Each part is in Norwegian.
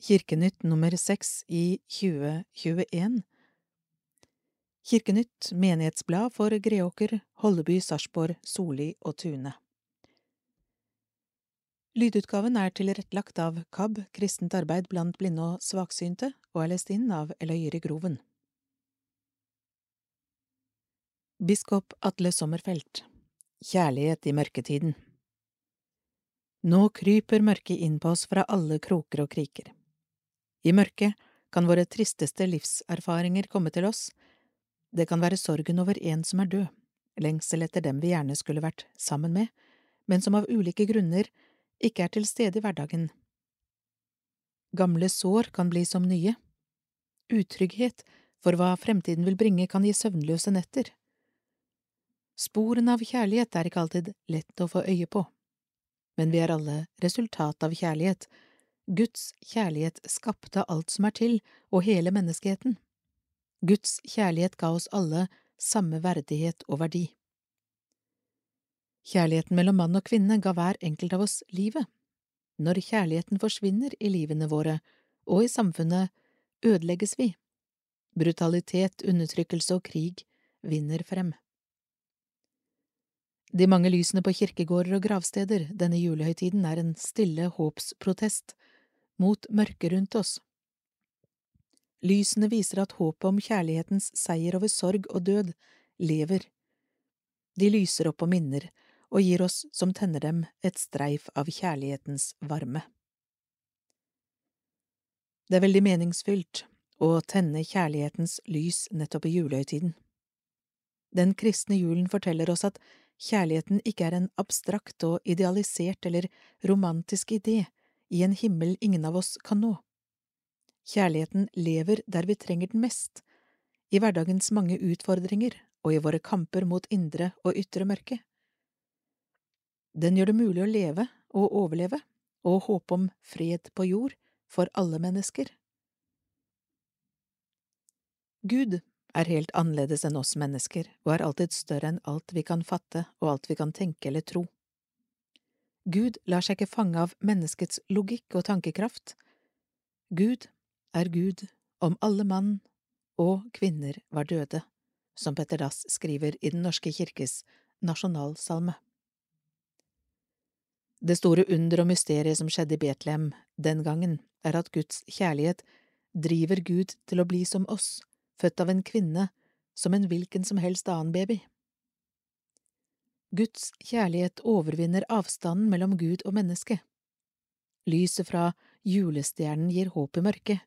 Kirkenytt nummer seks i 2021 Kirkenytt menighetsblad for Greåker, Holleby, Sarpsborg, Soli og Tune Lydutgaven er tilrettelagt av KAB, Kristent arbeid blant blinde og svaksynte, og er lest inn av Eløyri Groven. Biskop Atle Sommerfelt Kjærlighet i mørketiden Nå kryper mørket inn på oss fra alle kroker og kriker. I mørket kan våre tristeste livserfaringer komme til oss, det kan være sorgen over en som er død, lengsel etter dem vi gjerne skulle vært sammen med, men som av ulike grunner ikke er til stede i hverdagen. Gamle sår kan bli som nye. Utrygghet for hva fremtiden vil bringe kan gi søvnløse netter. Sporene av kjærlighet er ikke alltid lett å få øye på, men vi er alle resultat av kjærlighet, Guds kjærlighet skapte alt som er til, og hele menneskeheten. Guds kjærlighet ga oss alle samme verdighet og verdi. Kjærligheten mellom mann og kvinne ga hver enkelt av oss livet. Når kjærligheten forsvinner i livene våre og i samfunnet, ødelegges vi. Brutalitet, undertrykkelse og krig vinner frem. De mange lysene på kirkegårder og gravsteder denne julehøytiden er en stille håpsprotest mot mørket rundt oss. Lysene viser at håpet om kjærlighetens seier over sorg og død lever. De lyser opp og minner, og gir oss som tenner dem, et streif av kjærlighetens varme. Det er veldig meningsfylt å tenne kjærlighetens lys nettopp i julehøytiden. Den kristne julen forteller oss at kjærligheten ikke er en abstrakt og idealisert eller romantisk idé, i en himmel ingen av oss kan nå. Kjærligheten lever der vi trenger den mest, i hverdagens mange utfordringer og i våre kamper mot indre og ytre mørke. Den gjør det mulig å leve og overleve og håpe om fred på jord for alle mennesker. Gud er helt annerledes enn oss mennesker og er alltid større enn alt vi kan fatte og alt vi kan tenke eller tro. Gud lar seg ikke fange av menneskets logikk og tankekraft. Gud er Gud om alle mann og kvinner var døde, som Petter Dass skriver i Den norske kirkes nasjonalsalme. Det store under og mysteriet som skjedde i Betlehem den gangen, er at Guds kjærlighet driver Gud til å bli som oss, født av en kvinne, som en hvilken som helst annen baby. Guds kjærlighet overvinner avstanden mellom Gud og menneske. Lyset fra julestjernen gir håp i mørket.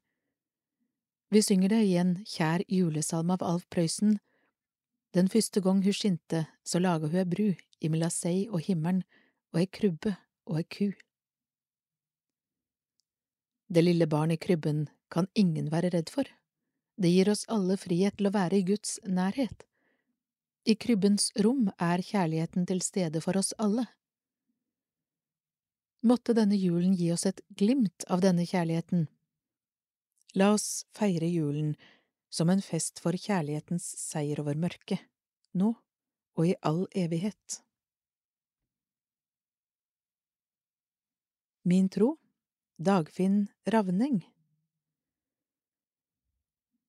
Vi synger det i en kjær julesalme av Alf Prøysen. Den første gang hun skinte, så laga hun ei bru imellom seg og himmelen og ei krybbe og ei ku. Det lille barn i krybben kan ingen være redd for. Det gir oss alle frihet til å være i Guds nærhet. I krybbens rom er kjærligheten til stede for oss alle. Måtte denne julen gi oss et glimt av denne kjærligheten. La oss feire julen som en fest for kjærlighetens seier over mørket, nå og i all evighet. Min tro Dagfinn Ravning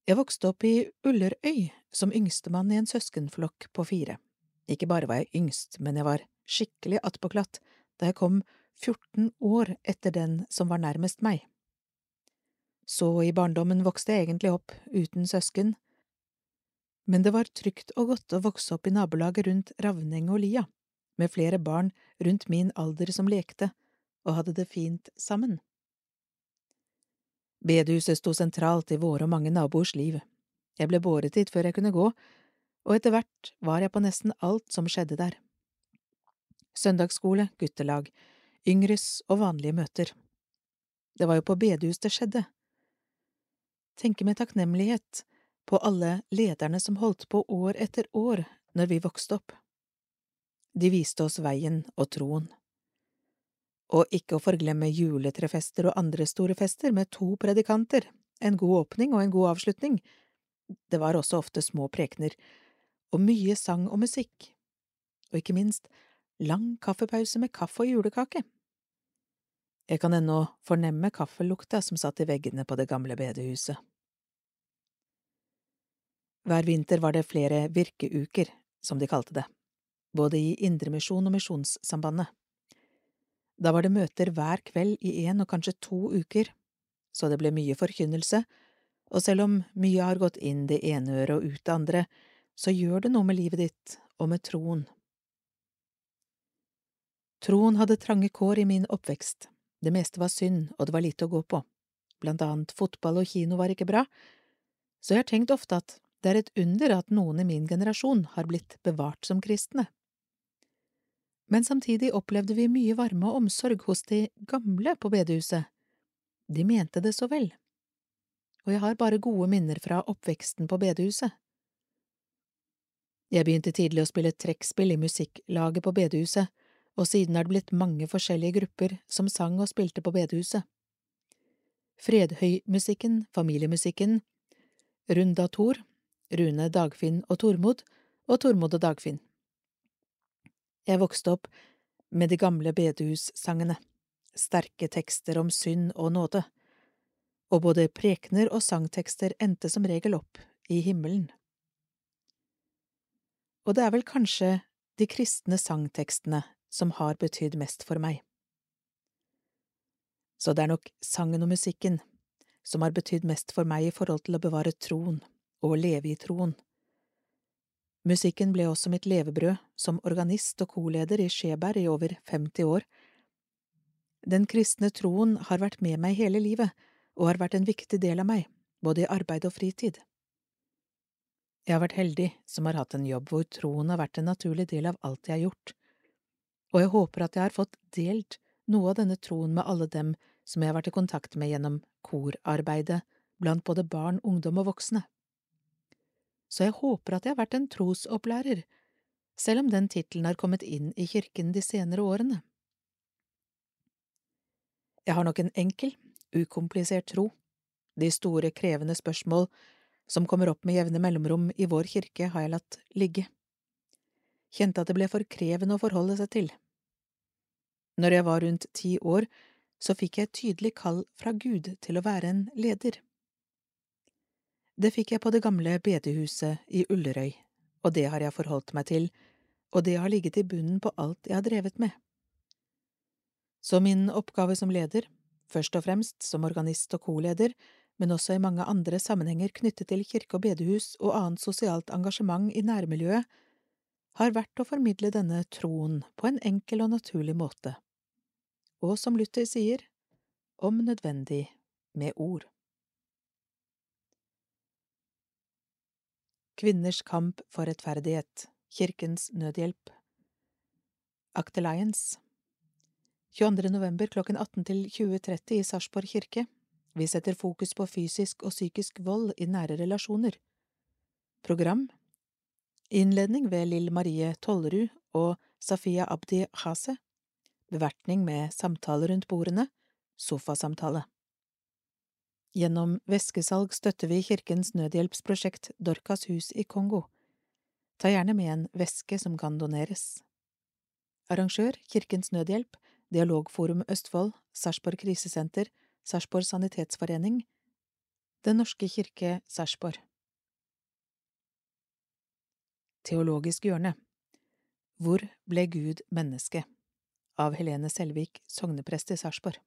jeg vokste opp i Ullerøy som yngstemann i en søskenflokk på fire. Ikke bare var jeg yngst, men jeg var skikkelig attpåklatt da jeg kom 14 år etter den som var nærmest meg. Så i barndommen vokste jeg egentlig opp uten søsken, men det var trygt og godt å vokse opp i nabolaget rundt Ravneng og Lia, med flere barn rundt min alder som lekte og hadde det fint sammen. Bedehuset sto sentralt i våre og mange naboers liv. Jeg ble båret dit før jeg kunne gå, og etter hvert var jeg på nesten alt som skjedde der. Søndagsskole, guttelag, yngres og vanlige møter. Det var jo på bedehus det skjedde. Tenke med takknemlighet på alle lederne som holdt på år etter år når vi vokste opp. De viste oss veien og troen og ikke å forglemme juletrefester og andre store fester med to predikanter, en god åpning og en god avslutning. Det var også ofte små prekener, og mye sang og musikk, og ikke minst lang kaffepause med kaffe og julekake. Jeg kan ennå fornemme kaffelukta som satt i veggene på det gamle bedehuset. Hver vinter var det flere virkeuker, som de kalte det, både i Indremisjon og Misjonssambandet. Da var det møter hver kveld i én og kanskje to uker, så det ble mye forkynnelse, og selv om mye har gått inn det ene øret og ut det andre, så gjør det noe med livet ditt og med troen. Troen hadde trange kår i min oppvekst, det meste var synd og det var lite å gå på, blant annet fotball og kino var ikke bra, så jeg har tenkt ofte at det er et under at noen i min generasjon har blitt bevart som kristne. Men samtidig opplevde vi mye varme og omsorg hos de gamle på bedehuset. De mente det så vel. Og jeg har bare gode minner fra oppveksten på bedehuset. Jeg begynte tidlig å spille trekkspill i musikklaget på bedehuset, og siden er det blitt mange forskjellige grupper som sang og spilte på bedehuset. Fredhøymusikken, familiemusikken, Runda Tor, Rune Dagfinn og Tormod, og Tormod og Dagfinn. Jeg vokste opp med de gamle bedehussangene, sterke tekster om synd og nåde, og både prekener og sangtekster endte som regel opp i himmelen. Og det er vel kanskje de kristne sangtekstene som har betydd mest for meg. Så det er nok sangen og musikken som har betydd mest for meg i forhold til å bevare troen og leve i troen. Musikken ble også mitt levebrød som organist og korleder i Skjeberg i over 50 år. Den kristne troen har vært med meg hele livet og har vært en viktig del av meg, både i arbeid og fritid. Jeg har vært heldig som har hatt en jobb hvor troen har vært en naturlig del av alt jeg har gjort og jeg håper at jeg har fått delt noe av denne troen med alle dem som jeg har vært i kontakt med gjennom korarbeidet blant både barn, ungdom og voksne. Så jeg håper at jeg har vært en trosopplærer, selv om den tittelen har kommet inn i kirken de senere årene. Jeg har nok en enkel, ukomplisert tro. De store, krevende spørsmål som kommer opp med jevne mellomrom i vår kirke, har jeg latt ligge. Kjente at det ble for krevende å forholde seg til. Når jeg var rundt ti år, så fikk jeg et tydelig kall fra Gud til å være en leder. Det fikk jeg på det gamle bedehuset i Ullerøy, og det har jeg forholdt meg til, og det har ligget i bunnen på alt jeg har drevet med. Så min oppgave som leder, først og fremst som organist og korleder, men også i mange andre sammenhenger knyttet til kirke og bedehus og annet sosialt engasjement i nærmiljøet, har vært å formidle denne troen på en enkel og naturlig måte, og som Luther sier, om nødvendig med ord. Kvinners kamp for rettferdighet, Kirkens Nødhjelp. Act 22. november klokken 18 til 20.30 i Sarpsborg kirke. Vi setter fokus på fysisk og psykisk vold i nære relasjoner. Program Innledning ved Lill Marie Tollerud og Safia Abdi Hase. Bevertning med samtale rundt bordene. Sofasamtale. Gjennom væskesalg støtter vi Kirkens Nødhjelpsprosjekt Dorkas hus i Kongo. Ta gjerne med en væske som kan doneres. Arrangør Kirkens Nødhjelp, Dialogforum Østfold, Sarpsborg krisesenter, Sarpsborg sanitetsforening, Den norske kirke Sarpsborg. Teologisk hjørne Hvor ble Gud menneske? Av Helene Selvik, sogneprest i Sarpsborg.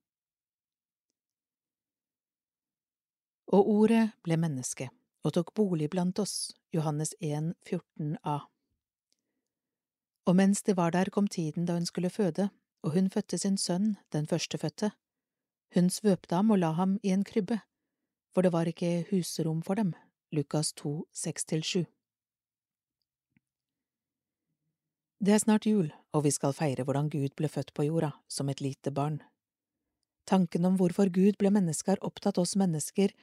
Og ordet ble menneske og tok bolig blant oss, Johannes 1, 14a. Og mens de var der, kom tiden da hun skulle føde, og hun fødte sin sønn, den førstefødte. Hun svøpte ham og la ham i en krybbe, for det var ikke husrom for dem, Lukas 2, 6–7. Det er snart jul, og vi skal feire hvordan Gud ble født på jorda, som et lite barn. Tanken om hvorfor Gud ble menneske har opptatt oss mennesker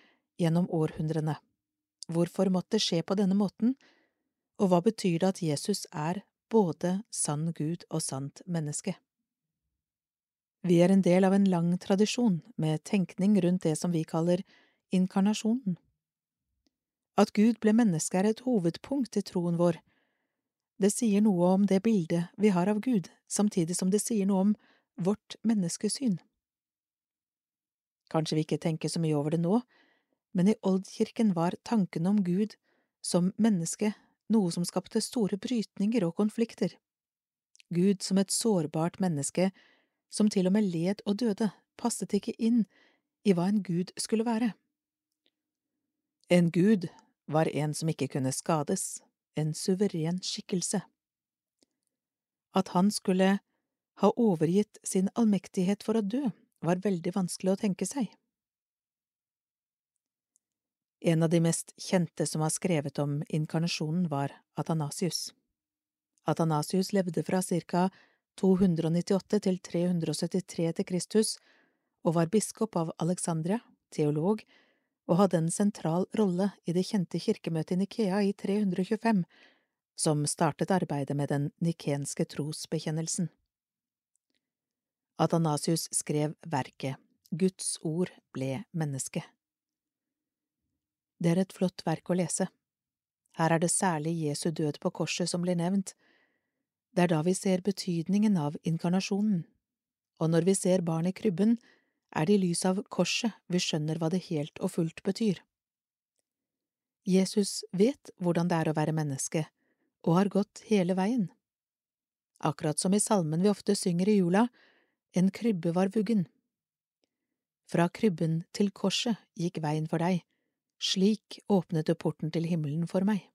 gjennom århundrene. Hvorfor måtte det skje på denne måten, og hva betyr det at Jesus er både sann Gud og sant menneske? Vi er en del av en lang tradisjon med tenkning rundt det som vi kaller inkarnasjonen. At Gud ble menneske er et hovedpunkt i troen vår, det sier noe om det bildet vi har av Gud, samtidig som det sier noe om vårt menneskesyn. Kanskje vi ikke tenker så mye over det nå, men i Oldkirken var tanken om Gud som menneske noe som skapte store brytninger og konflikter. Gud som et sårbart menneske som til og med led og døde, passet ikke inn i hva en gud skulle være. En gud var en som ikke kunne skades, en suveren skikkelse. At han skulle ha overgitt sin allmektighet for å dø, var veldig vanskelig å tenke seg. En av de mest kjente som har skrevet om inkarnasjonen, var Atanasius. Atanasius levde fra ca. 298 til 373 til Kristus og var biskop av Alexandria, teolog, og hadde en sentral rolle i det kjente kirkemøtet i Nikea i 325, som startet arbeidet med den nikenske trosbekjennelsen. Atanasius skrev verket Guds ord ble menneske. Det er et flott verk å lese. Her er det særlig Jesu død på korset som blir nevnt. Det er da vi ser betydningen av inkarnasjonen, og når vi ser barn i krybben, er det i lys av korset vi skjønner hva det helt og fullt betyr. Jesus vet hvordan det er å være menneske, og har gått hele veien. Akkurat som i salmen vi ofte synger i jula, en krybbe var vuggen. Fra krybben til korset gikk veien for deg, slik åpnet du porten til himmelen for meg.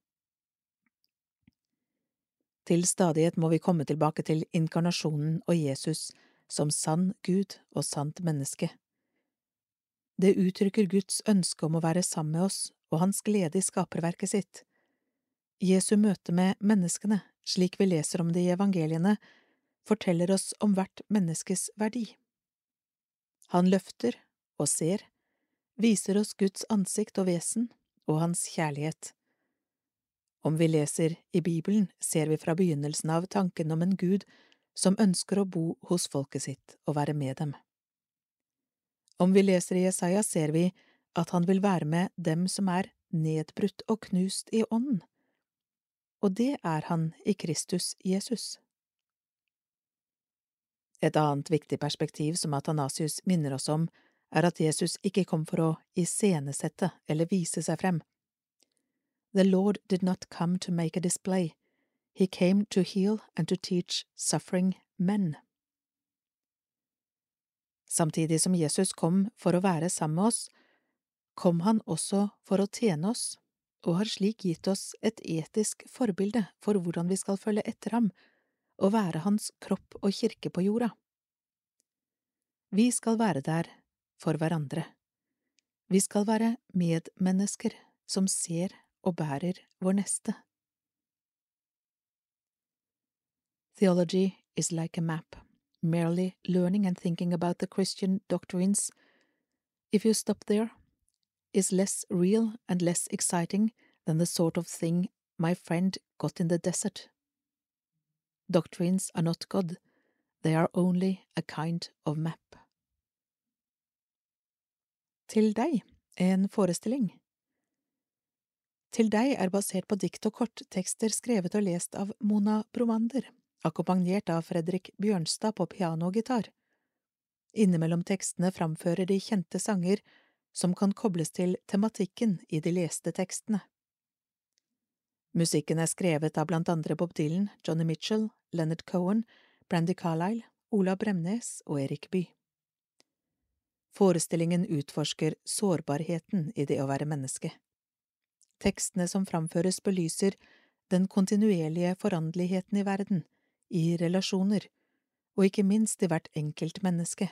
Til stadighet må vi komme tilbake til inkarnasjonen og Jesus som sann Gud og sant menneske. Det uttrykker Guds ønske om å være sammen med oss og hans glede i skaperverket sitt. Jesu møte med menneskene, slik vi leser om det i evangeliene, forteller oss om hvert menneskes verdi. Han løfter og ser, viser oss Guds ansikt og vesen og hans kjærlighet. Om vi leser i Bibelen, ser vi fra begynnelsen av tanken om en Gud som ønsker å bo hos folket sitt og være med dem. Om vi leser i Jesaja, ser vi at han vil være med dem som er nedbrutt og knust i ånden, og det er han i Kristus Jesus. Et annet viktig perspektiv som Atanasius minner oss om, er at Jesus ikke kom for å iscenesette eller vise seg frem. The Lord did not come to make a display, he came to heal and to teach suffering men. Samtidig som Jesus kom for å være sammen med oss, kom han også for å tjene oss, og har slik gitt oss et etisk forbilde for hvordan vi skal følge etter ham og være hans kropp og kirke på jorda. Vi skal være der for hverandre. Vi skal være medmennesker som ser og bærer vår neste. Theology is like a map, merely learning and thinking about the Christian doctrines, if you stop there, is less real and less exciting than the sort of thing my friend got in the desert. Doctrines are not God, they are only a kind of map. Til deg, en forestilling. Til deg er basert på dikt og korttekster skrevet og lest av Mona Bromander, akkompagnert av Fredrik Bjørnstad på piano og gitar. Innimellom tekstene framfører de kjente sanger som kan kobles til tematikken i de leste tekstene. Musikken er skrevet av blant andre Bob Dylan, Johnny Mitchell, Leonard Cohen, Brandy Carlisle, Ola Bremnes og Erik Bye. Forestillingen utforsker sårbarheten i det å være menneske. Tekstene som framføres, belyser den kontinuerlige foranderligheten i verden, i relasjoner, og ikke minst i hvert enkelt menneske.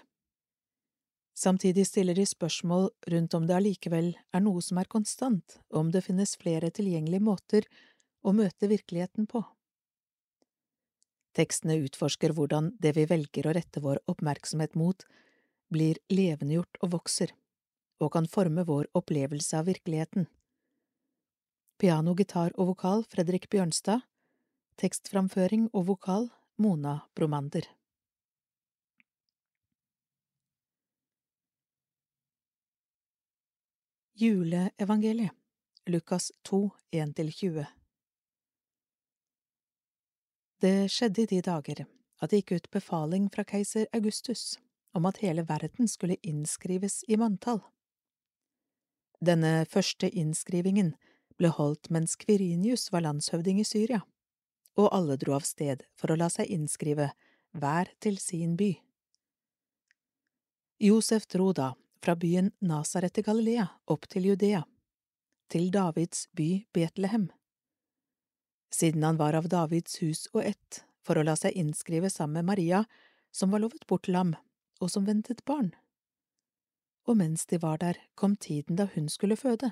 Samtidig stiller de spørsmål rundt om det allikevel er noe som er konstant, og om det finnes flere tilgjengelige måter å møte virkeligheten på. Tekstene utforsker hvordan det vi velger å rette vår oppmerksomhet mot, blir levendegjort og vokser, og kan forme vår opplevelse av virkeligheten. Piano, gitar og vokal Fredrik Bjørnstad, tekstframføring og vokal Mona Bromander. Juleevangeliet Lukas 2, 1–20 Det skjedde i de dager at det gikk ut befaling fra keiser Augustus om at hele verden skulle innskrives i manntall. Denne første innskrivingen ble holdt mens Kvirinius var landshøvding i Syria, og alle dro av sted for å la seg innskrive, hver til sin by. Josef dro da fra byen Nasaret i Galilea opp til Judea, til Davids by Betlehem. Siden han var av Davids hus og ett, for å la seg innskrive sammen med Maria, som var lovet bort lam, og som ventet barn. Og mens de var der, kom tiden da hun skulle føde.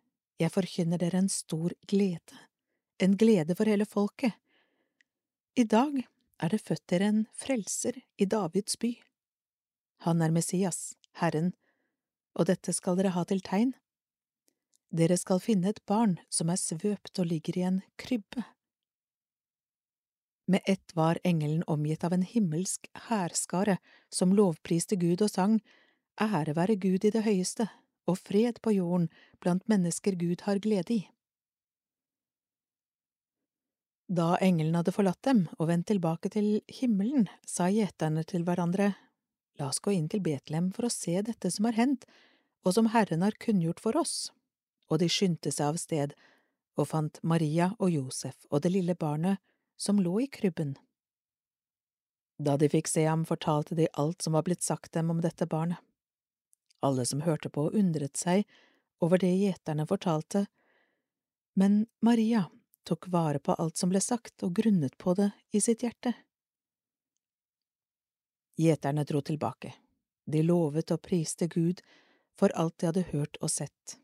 jeg forkynner dere en stor glede, en glede for hele folket. I dag er det født dere en frelser i Davids by. Han er Messias, Herren, og dette skal dere ha til tegn. Dere skal finne et barn som er svøpt og ligger i en krybbe. Med ett var engelen omgitt av en himmelsk hærskare som lovpriste Gud og sang Ære være Gud i det høyeste, og fred på jorden blant mennesker Gud har glede i. Da engelen hadde forlatt dem og vendt tilbake til himmelen, sa gjeterne til hverandre, La oss gå inn til Betlehem for å se dette som har hendt, og som Herren har kunngjort for oss og de skyndte seg av sted og fant Maria og Josef og det lille barnet som lå i krybben. Da de fikk se ham, fortalte de alt som var blitt sagt dem om dette barnet. Alle som hørte på, undret seg over det gjeterne fortalte, men Maria tok vare på alt som ble sagt og grunnet på det i sitt hjerte. Gjeterne dro tilbake. De lovet og priste Gud for alt de hadde hørt og sett.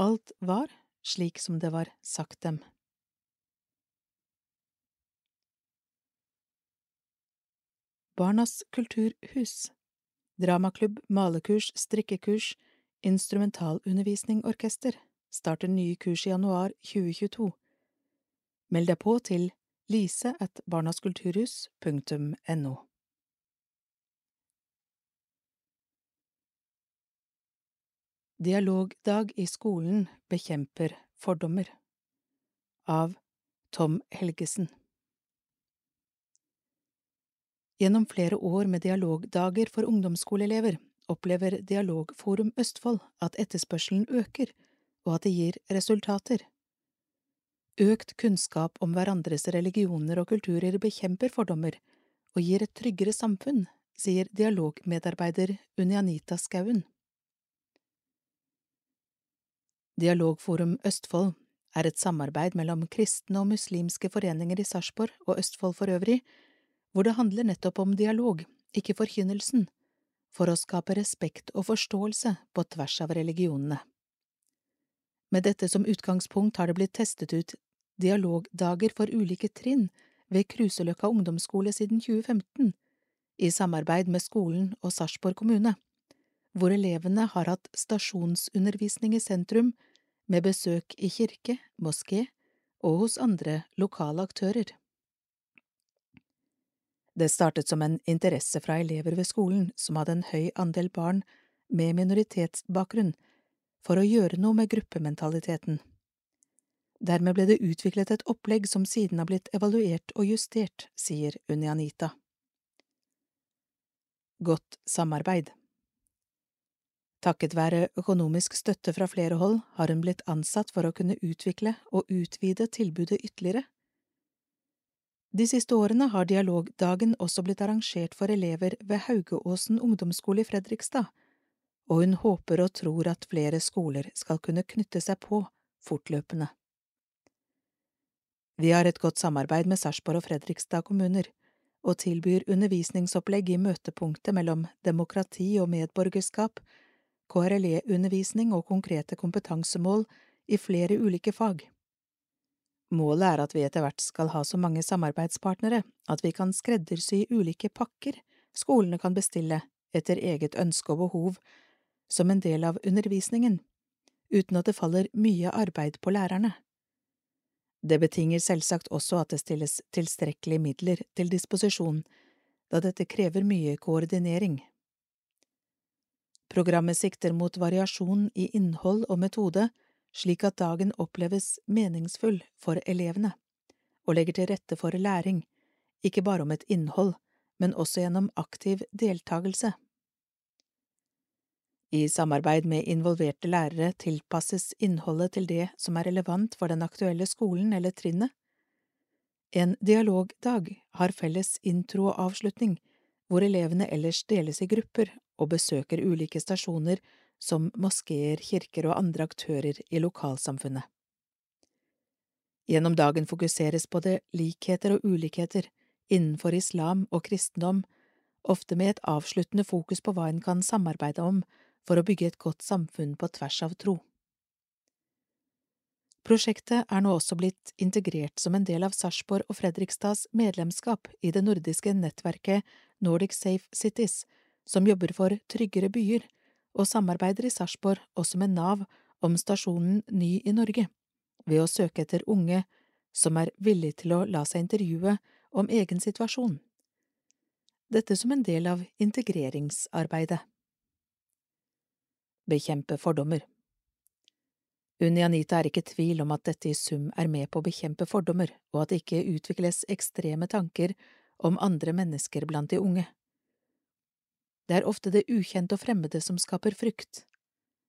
Alt var slik som det var sagt dem. Barnas kulturhus Dramaklubb, malekurs, strikkekurs, instrumentalundervisning, orkester starter nye kurs i januar 2022. Meld deg på til lise at barnaskulturhus.no. Dialogdag i skolen bekjemper fordommer Av Tom Helgesen Gjennom flere år med dialogdager for ungdomsskoleelever opplever Dialogforum Østfold at etterspørselen øker, og at det gir resultater. Økt kunnskap om hverandres religioner og kulturer bekjemper fordommer og gir et tryggere samfunn, sier dialogmedarbeider Unianita Skauen. Dialogforum Østfold er et samarbeid mellom kristne og muslimske foreninger i Sarpsborg og Østfold for øvrig, hvor det handler nettopp om dialog, ikke forkynnelsen, for å skape respekt og forståelse på tvers av religionene. Med dette som utgangspunkt har det blitt testet ut dialogdager for ulike trinn ved Kruseløkka ungdomsskole siden 2015, i samarbeid med skolen og Sarpsborg kommune, hvor elevene har hatt stasjonsundervisning i sentrum med besøk i kirke, moské og hos andre lokale aktører. Det startet som en interesse fra elever ved skolen som hadde en høy andel barn med minoritetsbakgrunn, for å gjøre noe med gruppementaliteten. Dermed ble det utviklet et opplegg som siden har blitt evaluert og justert, sier Unianita. Godt samarbeid Takket være økonomisk støtte fra flere hold har hun blitt ansatt for å kunne utvikle og utvide tilbudet ytterligere. De siste årene har dialogdagen også blitt arrangert for elever ved Haugeåsen ungdomsskole i Fredrikstad, og hun håper og tror at flere skoler skal kunne knytte seg på fortløpende. Vi har et godt samarbeid med Sarpsborg og Fredrikstad kommuner, og tilbyr undervisningsopplegg i møtepunktet mellom demokrati og medborgerskap KRLE-undervisning og konkrete kompetansemål i flere ulike fag. Målet er at vi etter hvert skal ha så mange samarbeidspartnere at vi kan skreddersy ulike pakker skolene kan bestille, etter eget ønske og behov, som en del av undervisningen, uten at det faller mye arbeid på lærerne. Det betinger selvsagt også at det stilles tilstrekkelige midler til disposisjon, da dette krever mye koordinering. Programmet sikter mot variasjon i innhold og metode, slik at dagen oppleves meningsfull for elevene, og legger til rette for læring, ikke bare om et innhold, men også gjennom aktiv deltakelse. I samarbeid med involverte lærere tilpasses innholdet til det som er relevant for den aktuelle skolen eller trinnet. En dialogdag har felles intro og avslutning, hvor elevene ellers deles i grupper og besøker ulike stasjoner som moskeer, kirker og andre aktører i lokalsamfunnet. Gjennom dagen fokuseres både likheter og ulikheter innenfor islam og kristendom, ofte med et avsluttende fokus på hva en kan samarbeide om for å bygge et godt samfunn på tvers av tro. Prosjektet er nå også blitt integrert som en del av Sarpsborg og Fredrikstads medlemskap i det nordiske nettverket Nordic Safe Cities, som jobber for tryggere byer, og samarbeider i Sarpsborg også med Nav om stasjonen Ny i Norge, ved å søke etter unge som er villige til å la seg intervjue om egen situasjon. Dette som en del av integreringsarbeidet. Bekjempe fordommer Unni Anita er ikke i tvil om at dette i sum er med på å bekjempe fordommer, og at det ikke utvikles ekstreme tanker om andre mennesker blant de unge. Det er ofte det ukjente og fremmede som skaper frykt.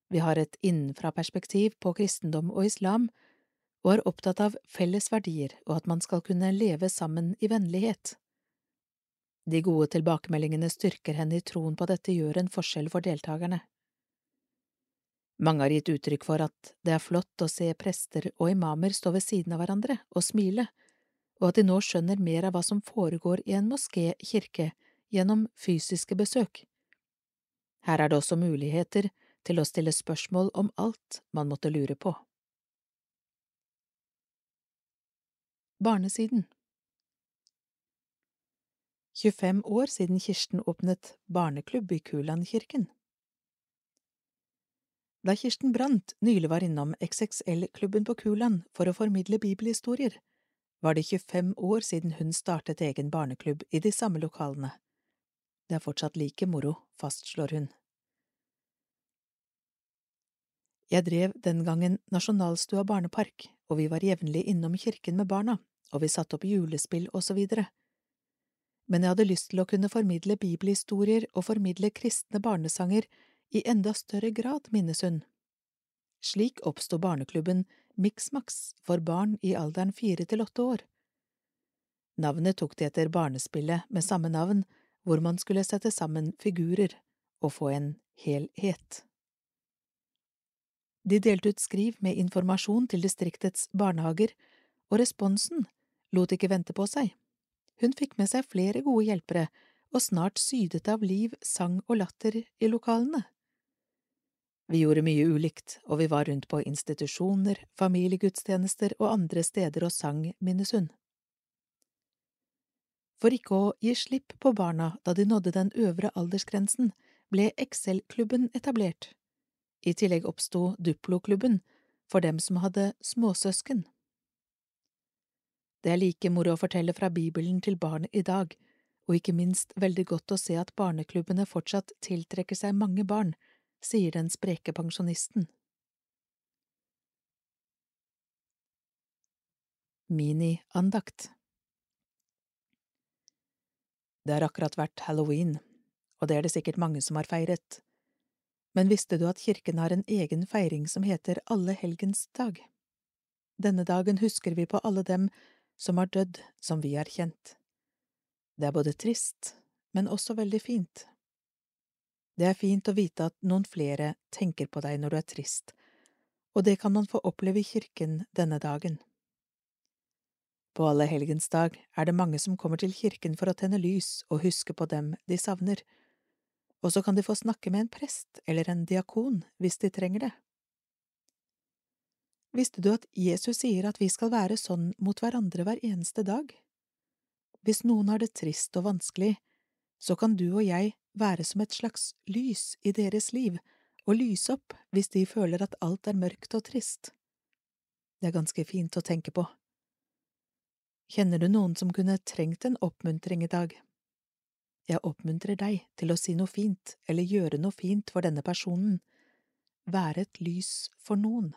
Vi har et innenfra-perspektiv på kristendom og islam, og er opptatt av felles verdier og at man skal kunne leve sammen i vennlighet. De gode tilbakemeldingene styrker henne i troen på at dette gjør en forskjell for deltakerne. Mange har gitt uttrykk for at det er flott å se prester og imamer stå ved siden av hverandre og smile, og at de nå skjønner mer av hva som foregår i en moské-kirke gjennom fysiske besøk. Her er det også muligheter til å stille spørsmål om alt man måtte lure på. Barnesiden 25 år siden Kirsten åpnet barneklubb i Kulandkirken. Da Kirsten Brandt nylig var innom XXL-klubben på Kuland for å formidle bibelhistorier, var det 25 år siden hun startet egen barneklubb i de samme lokalene. Det er fortsatt like moro, fastslår hun. Jeg drev den gangen Nasjonalstua barnepark, og vi var jevnlig innom kirken med barna, og vi satte opp julespill og så videre. Men jeg hadde lyst til å kunne formidle bibelhistorier og formidle kristne barnesanger i enda større grad, minnes hun. Slik oppsto barneklubben Mixmax for barn i alderen fire til åtte år. Navnet tok de etter barnespillet med samme navn, hvor man skulle sette sammen figurer og få en helhet. De delte ut skriv med informasjon til distriktets barnehager, og responsen lot ikke vente på seg. Hun fikk med seg flere gode hjelpere, og snart sydet av liv, sang og latter i lokalene. Vi gjorde mye ulikt, og vi var rundt på institusjoner, familiegudstjenester og andre steder og sang, minnes hun. For ikke å gi slipp på barna da de nådde den øvre aldersgrensen, ble Excel-klubben etablert. I tillegg oppsto Duplo-klubben for dem som hadde småsøsken. Det er like moro å fortelle fra Bibelen til barn i dag, og ikke minst veldig godt å se at barneklubbene fortsatt tiltrekker seg mange barn, sier den spreke pensjonisten. Mini-andakt det har akkurat vært halloween, og det er det sikkert mange som har feiret. Men visste du at kirken har en egen feiring som heter Alle helgens dag? Denne dagen husker vi på alle dem som har dødd som vi har kjent. Det er både trist, men også veldig fint. Det er fint å vite at noen flere tenker på deg når du er trist, og det kan man få oppleve i kirken denne dagen. På allehelgensdag er det mange som kommer til kirken for å tenne lys og huske på dem de savner, og så kan de få snakke med en prest eller en diakon hvis de trenger det. Visste du at Jesus sier at vi skal være sånn mot hverandre hver eneste dag? Hvis noen har det trist og vanskelig, så kan du og jeg være som et slags lys i deres liv og lyse opp hvis de føler at alt er mørkt og trist. Det er ganske fint å tenke på. Kjenner du noen som kunne trengt en oppmuntring i dag? Jeg oppmuntrer deg til å si noe fint eller gjøre noe fint for denne personen, være et lys for noen.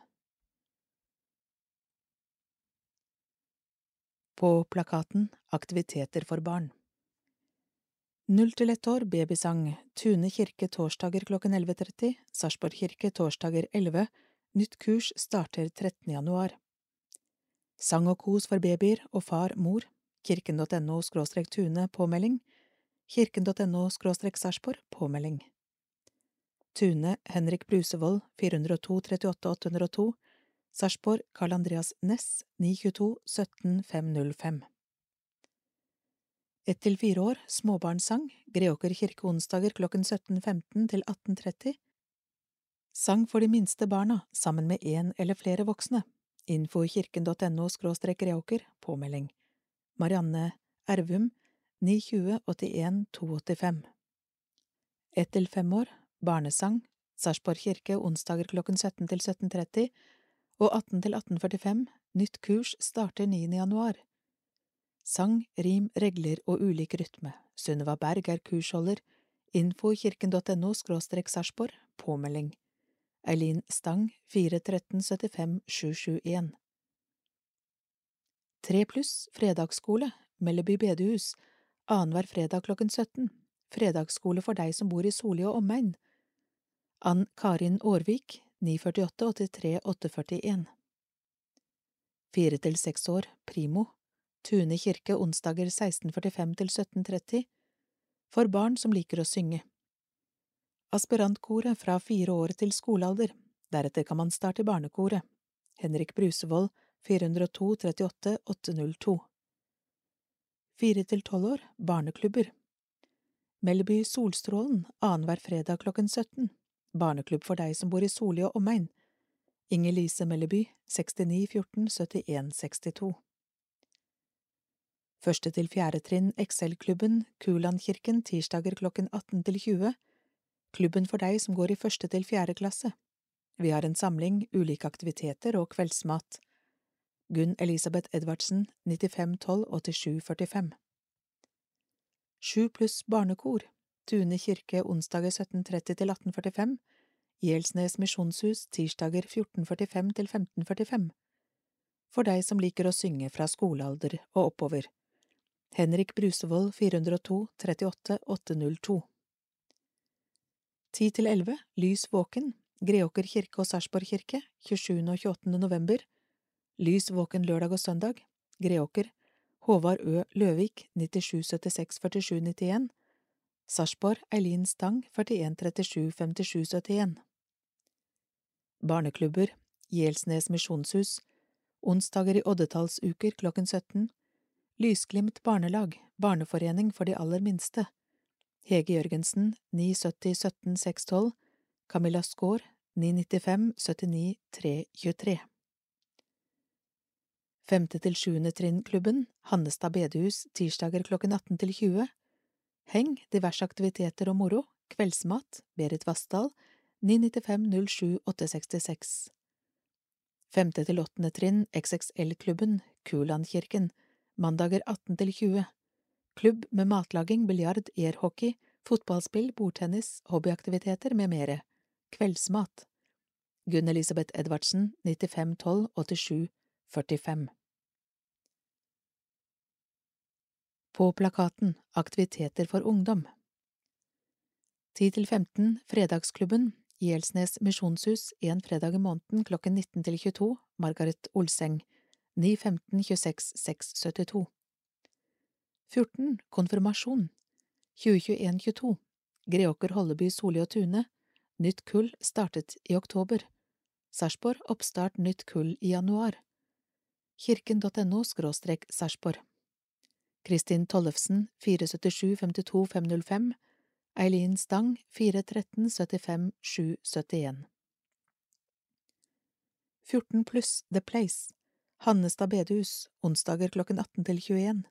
På plakaten Aktiviteter for barn Null til ett år babysang, Tune kirke torsdager klokken 11.30, Sarpsborg kirke torsdager 11, nytt kurs starter 13. januar. Sang og kos for babyer og far-mor, kirken.no skråstrek Tune påmelding, kirken.no skråstrek Sarpsborg påmelding. Tune Henrik Brusevold 402 38 802, Sarpsborg Carl Andreas Næss 922 17 505. Ett til fire år, småbarnssang, Greåker kirke onsdager klokken 17.15 til 18.30. Sang for de minste barna, sammen med én eller flere voksne. Info i kirken.no skråstrek Greåker, påmelding. Marianne Ervum, 920 81 285. Ett til fem år, barnesang, Sarpsborg kirke onsdager klokken 17 til 17.30 og 18 til 18.45, nytt kurs starter 9. januar. Sang, rim, regler og ulik rytme. Sunniva Berg er kursholder. Info kirken.no skråstrek Sarpsborg. Påmelding. Eileen Stang 413 75 771. Tre pluss fredagsskole, Melleby bedehus, annenhver fredag klokken 17. Fredagsskole for deg som bor i Soli og omegn. Ann Karin Aarvik 948 83 841. Fire til seks år, Primo, Tune kirke onsdager 1645 til 1730, for barn som liker å synge. Aspirantkoret fra fire år til skolealder, deretter kan man starte barnekoret. Henrik Brusevold 402 38 802 Fire til tolv år, barneklubber. Melleby Solstrålen annenhver fredag klokken 17, barneklubb for deg som bor i Soli og omegn. Inger Lise Melleby 69 14 71 62 Første til fjerde trinn Excel-klubben Kulandkirken tirsdager klokken 18 til 20. Klubben for deg som går i første til fjerde klasse. Vi har en samling, ulike aktiviteter og kveldsmat. Gunn Elisabeth Edvardsen 95 12 87 45 Sju pluss barnekor Tune kirke onsdager 17.30 til 18.45 Gjelsnes misjonshus tirsdager 14.45 til 15.45 For deg som liker å synge fra skolealder og oppover. Henrik Brusevold 402 38 802 10 til 11 Lys våken Greåker kirke og Sarpsborg kirke 27. og 28. november Lys våken lørdag og søndag Greåker Håvard Ø. Løvik 97 76 47 91 Sarpsborg Eileen Stang 41 37 57 71 Barneklubber Gjelsnes misjonshus Onsdager i oddetallsuker klokken 17 Lysglimt barnelag, barneforening for de aller minste, Hege Jørgensen 970 17 612, Camilla Skaar 995 79 323. Femte til sjuende trinn-klubben, Hannestad bedehus, tirsdager klokken 18 til 20. Heng, diverse aktiviteter og moro, kveldsmat, Berit Vassdal, 995 07 866. Femte til åttende trinn, XXL-klubben, Kulandkirken, mandager 18 til 20. Klubb med matlaging, biljard, airhockey, fotballspill, bordtennis, hobbyaktiviteter med mere. Kveldsmat. Gunn Elisabeth Edvardsen, 95 12 87 45. På plakaten Aktiviteter for ungdom 10–15 Fredagsklubben Gjelsnes misjonshus én fredag i måneden klokken 19 til 22 Margaret Olseng 9 15 26 672 14 Konfirmasjon. 2021–22 Greåker Holleby Soli og Tune. Nytt kull startet i oktober. Sarpsborg oppstart nytt kull i januar. Kirken.no skråstrek Sarpsborg. Kristin Tollefsen 477 52 505 Eileen Stang 413 75 771 14 pluss The Place. Hannestad bedehus, onsdager klokken 18 til 21.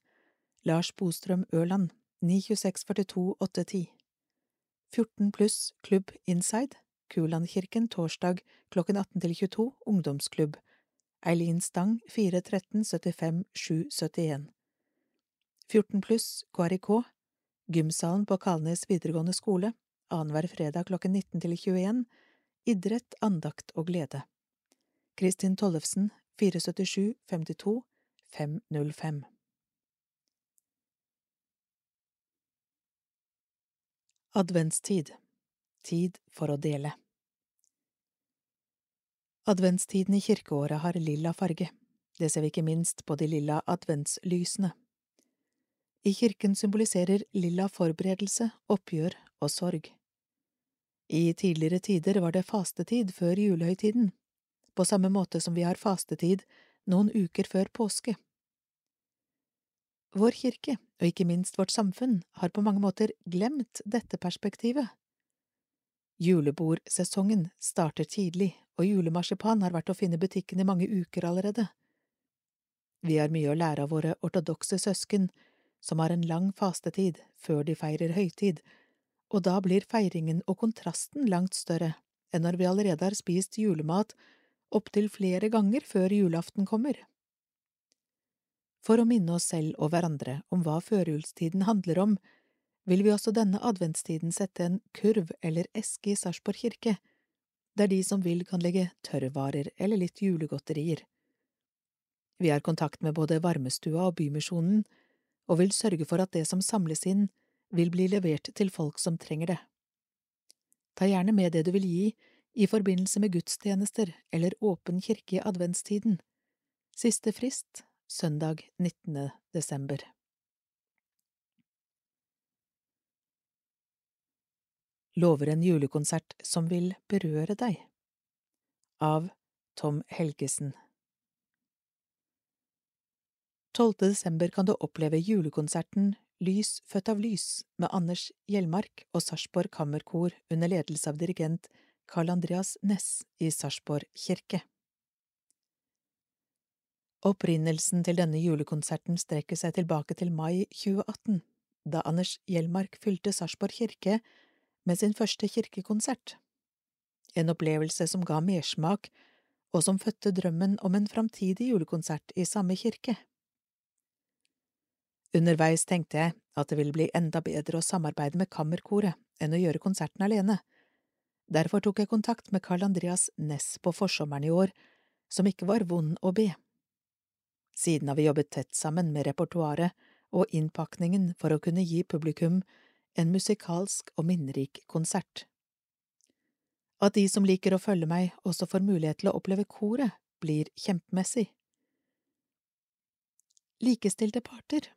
Lars Bostrøm Ørland, 92642 14 pluss Klubb Inside, Kulandkirken torsdag klokken 18 til 22, ungdomsklubb, Eileen Stang 413 75 771 14 pluss KRIK, gymsalen på Kalnes videregående skole, annenhver fredag klokken 19 til 21, idrett, andakt og glede. Kristin Tollefsen 477 52 505 Adventstid Tid for å dele Adventstiden i kirkeåret har lilla farge, det ser vi ikke minst på de lilla adventslysene. I kirken symboliserer lilla forberedelse, oppgjør og sorg. I tidligere tider var det fastetid før julehøytiden, på samme måte som vi har fastetid noen uker før påske. Vår kirke, og ikke minst vårt samfunn, har på mange måter glemt dette perspektivet. Julebordsesongen starter tidlig, og julemarsipan har vært å finne i butikken i mange uker allerede. Vi har mye å lære av våre ortodokse søsken, som har en lang fastetid før de feirer høytid, og da blir feiringen og kontrasten langt større enn når vi allerede har spist julemat opptil flere ganger før julaften kommer. For å minne oss selv og hverandre om hva førjulstiden handler om, vil vi også denne adventstiden sette en kurv eller eske i Sarpsborg kirke, der de som vil kan legge tørrvarer eller litt julegodterier. Vi har kontakt med både Varmestua og Bymisjonen, og vil sørge for at det som samles inn, vil bli levert til folk som trenger det. Ta gjerne med det du vil gi i forbindelse med gudstjenester eller åpen kirke i adventstiden. Siste frist søndag 19. desember. Lover en julekonsert som vil berøre deg Av Tom Helgesen 12. desember kan du oppleve julekonserten Lys født av lys med Anders Hjelmark og Sarpsborg Kammerkor under ledelse av dirigent Carl Andreas Næss i Sarpsborg kirke. Opprinnelsen til denne julekonserten strekker seg tilbake til mai 2018, da Anders Hjelmark fylte Sarpsborg kirke med sin første kirkekonsert. En opplevelse som ga mersmak, og som fødte drømmen om en framtidig julekonsert i samme kirke. Underveis tenkte jeg at det ville bli enda bedre å samarbeide med kammerkoret enn å gjøre konserten alene. Derfor tok jeg kontakt med Carl Andreas Næss på forsommeren i år, som ikke var vond å be. Siden har vi jobbet tett sammen med repertoaret og innpakningen for å kunne gi publikum en musikalsk og minnerik konsert. At de som liker å følge meg, også får mulighet til å oppleve koret, blir kjempemessig. Likestilte parter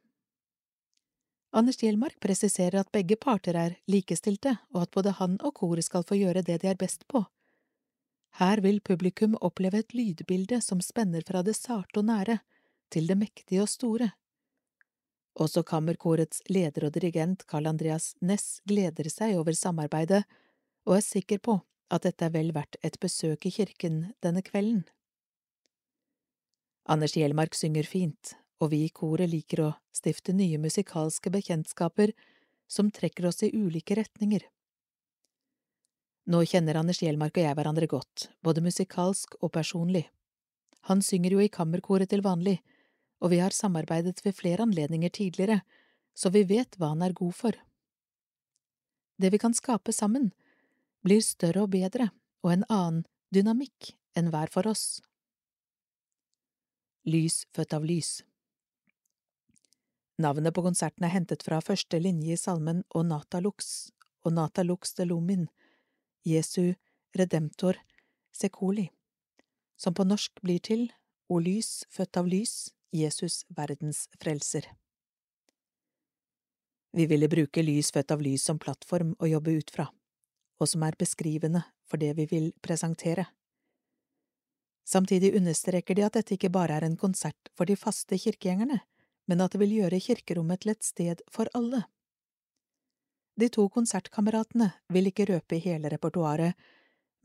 Anders Gjelmark presiserer at begge parter er likestilte, og at både han og koret skal få gjøre det de er best på. Her vil publikum oppleve et lydbilde som spenner fra det sarte og nære, til det mektige og store. Også kammerkorets leder og dirigent Carl Andreas Næss gleder seg over samarbeidet og er sikker på at dette er vel verdt et besøk i kirken denne kvelden. Anders Hjelmark synger fint, og vi i koret liker å stifte nye musikalske bekjentskaper som trekker oss i ulike retninger. Nå kjenner Anders Hjelmark og jeg hverandre godt, både musikalsk og personlig. Han synger jo i kammerkoret til vanlig, og vi har samarbeidet ved flere anledninger tidligere, så vi vet hva han er god for. Det vi kan skape sammen, blir større og bedre og en annen dynamikk enn hver for oss. Lys født av lys Navnet på konserten er hentet fra første linje i salmen Og nata lux, og nata lux de lumin, Jesu redemptor secoli, som på norsk blir til O lys født av lys, Jesus verdens frelser. Vi ville bruke Lys født av lys som plattform å jobbe ut fra, og som er beskrivende for det vi vil presentere. Samtidig understreker de at dette ikke bare er en konsert for de faste kirkegjengerne, men at det vil gjøre kirkerommet til et sted for alle. De to konsertkameratene vil ikke røpe hele repertoaret,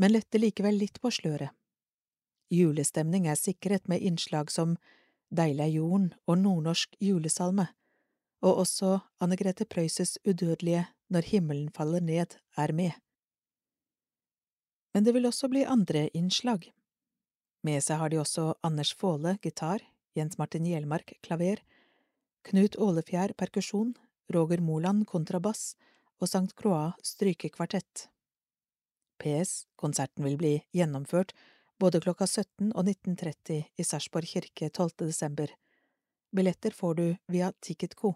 men lette likevel litt på sløret. Julestemning er sikret med innslag som Deilig er jorden og nordnorsk julesalme, og også Anne Grete Preusses udødelige Når himmelen faller ned er med. Men det vil også bli andre innslag. Med seg har de også Anders Fåle, gitar, Jens Martin Hjelmark, klaver, Knut Ålefjær, perkusjon, Roger Moland, kontrabass og St. Croix, strykekvartett. PS, konserten vil bli gjennomført både klokka 17 og 19.30 i Sarpsborg kirke 12. desember. Billetter får du via Ticketco.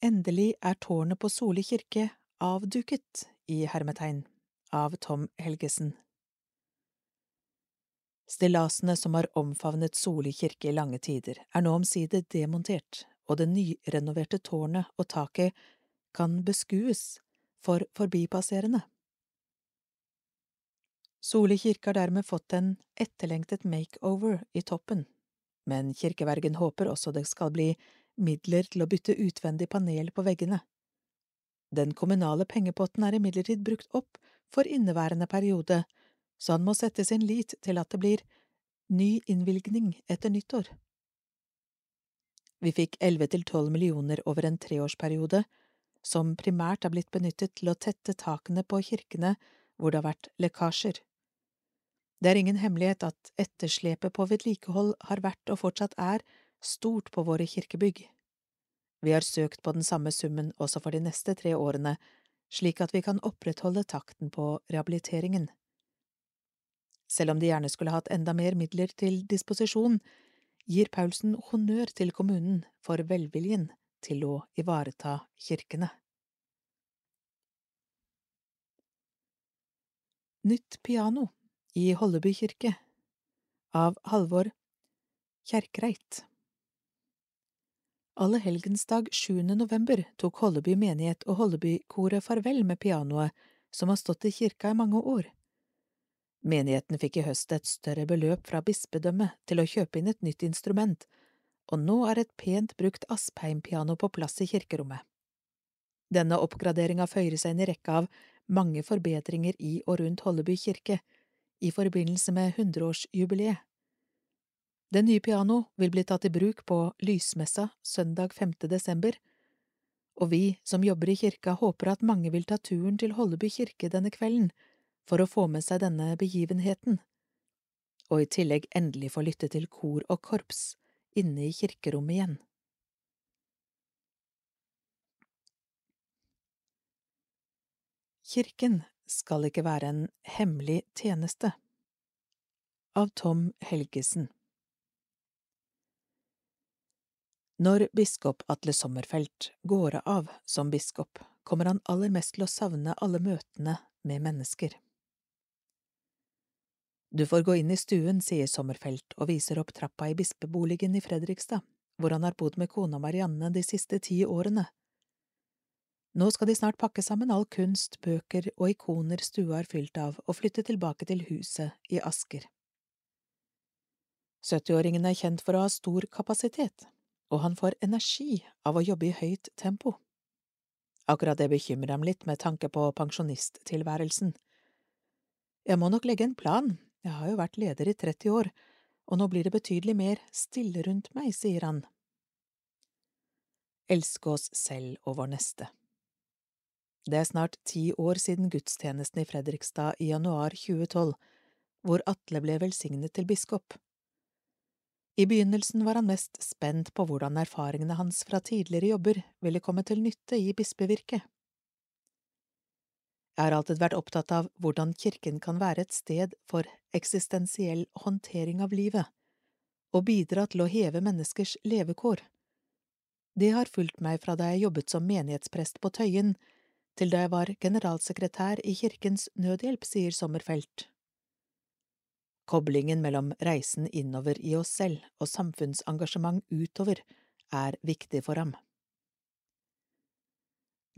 Endelig er tårnet på Soli kirke avduket i hermetegn av Tom Helgesen. Stillasene som har omfavnet Soli kirke i lange tider, er nå omsider demontert, og det nyrenoverte tårnet og taket kan beskues for forbipasserende. Soli kirke har dermed fått en etterlengtet makeover i toppen, men kirkevergen håper også det skal bli midler til å bytte utvendig panel på veggene. Den kommunale pengepotten er imidlertid brukt opp for inneværende periode, så han må sette sin lit til at det blir ny innvilgning etter nyttår. Vi fikk elleve til tolv millioner over en treårsperiode, som primært er blitt benyttet til å tette takene på kirkene hvor det har vært lekkasjer. Det er ingen hemmelighet at etterslepet på vedlikehold har vært og fortsatt er stort på våre kirkebygg. Vi har søkt på den samme summen også for de neste tre årene, slik at vi kan opprettholde takten på rehabiliteringen. Selv om de gjerne skulle hatt enda mer midler til disposisjon, gir Paulsen honnør til kommunen for velviljen til å ivareta kirkene. Nytt piano i Holleby kirke av Halvor Kjerkreit Allehelgensdag 7. november tok Holleby menighet og Hollebykoret farvel med pianoet som har stått i kirka i mange år. Menigheten fikk i høst et større beløp fra bispedømmet til å kjøpe inn et nytt instrument, og nå er et pent brukt Aspheim-piano på plass i kirkerommet. Denne oppgraderinga føyer seg inn i rekka av mange forbedringer i og rundt Holleby kirke i forbindelse med hundreårsjubileet. Det nye piano vil bli tatt i bruk på lysmessa søndag 5. desember, og vi som jobber i kirka håper at mange vil ta turen til Holleby kirke denne kvelden for å få med seg denne begivenheten, og i tillegg endelig få lytte til kor og korps inne i kirkerommet igjen. Kirken skal ikke være en hemmelig tjeneste Av Tom Helgesen Når biskop Atle Sommerfelt går av som biskop, kommer han aller mest til å savne alle møtene med mennesker. Du får gå inn i stuen, sier Sommerfelt og viser opp trappa i bispeboligen i Fredrikstad, hvor han har bodd med kona Marianne de siste ti årene. Nå skal de snart pakke sammen all kunst, bøker og ikoner stua er fylt av, og flytte tilbake til huset i Asker. 70-åringen er kjent for å ha stor kapasitet, og han får energi av å jobbe i høyt tempo. Akkurat det bekymrer ham litt med tanke på pensjonisttilværelsen. Jeg må nok legge en plan, jeg har jo vært leder i 30 år, og nå blir det betydelig mer stille rundt meg, sier han. Elske oss selv og vår neste. Det er snart ti år siden gudstjenesten i Fredrikstad i januar 2012, hvor Atle ble velsignet til biskop. I begynnelsen var han mest spent på hvordan erfaringene hans fra tidligere jobber ville komme til nytte i bispevirket. Jeg har alltid vært opptatt av hvordan kirken kan være et sted for eksistensiell håndtering av livet, og bidra til å heve menneskers levekår. Det har fulgt meg fra da jeg jobbet som menighetsprest på Tøyen, til da jeg var generalsekretær i Kirkens Nødhjelp, sier Sommerfelt. Koblingen mellom reisen innover i oss selv og samfunnsengasjement utover er viktig for ham.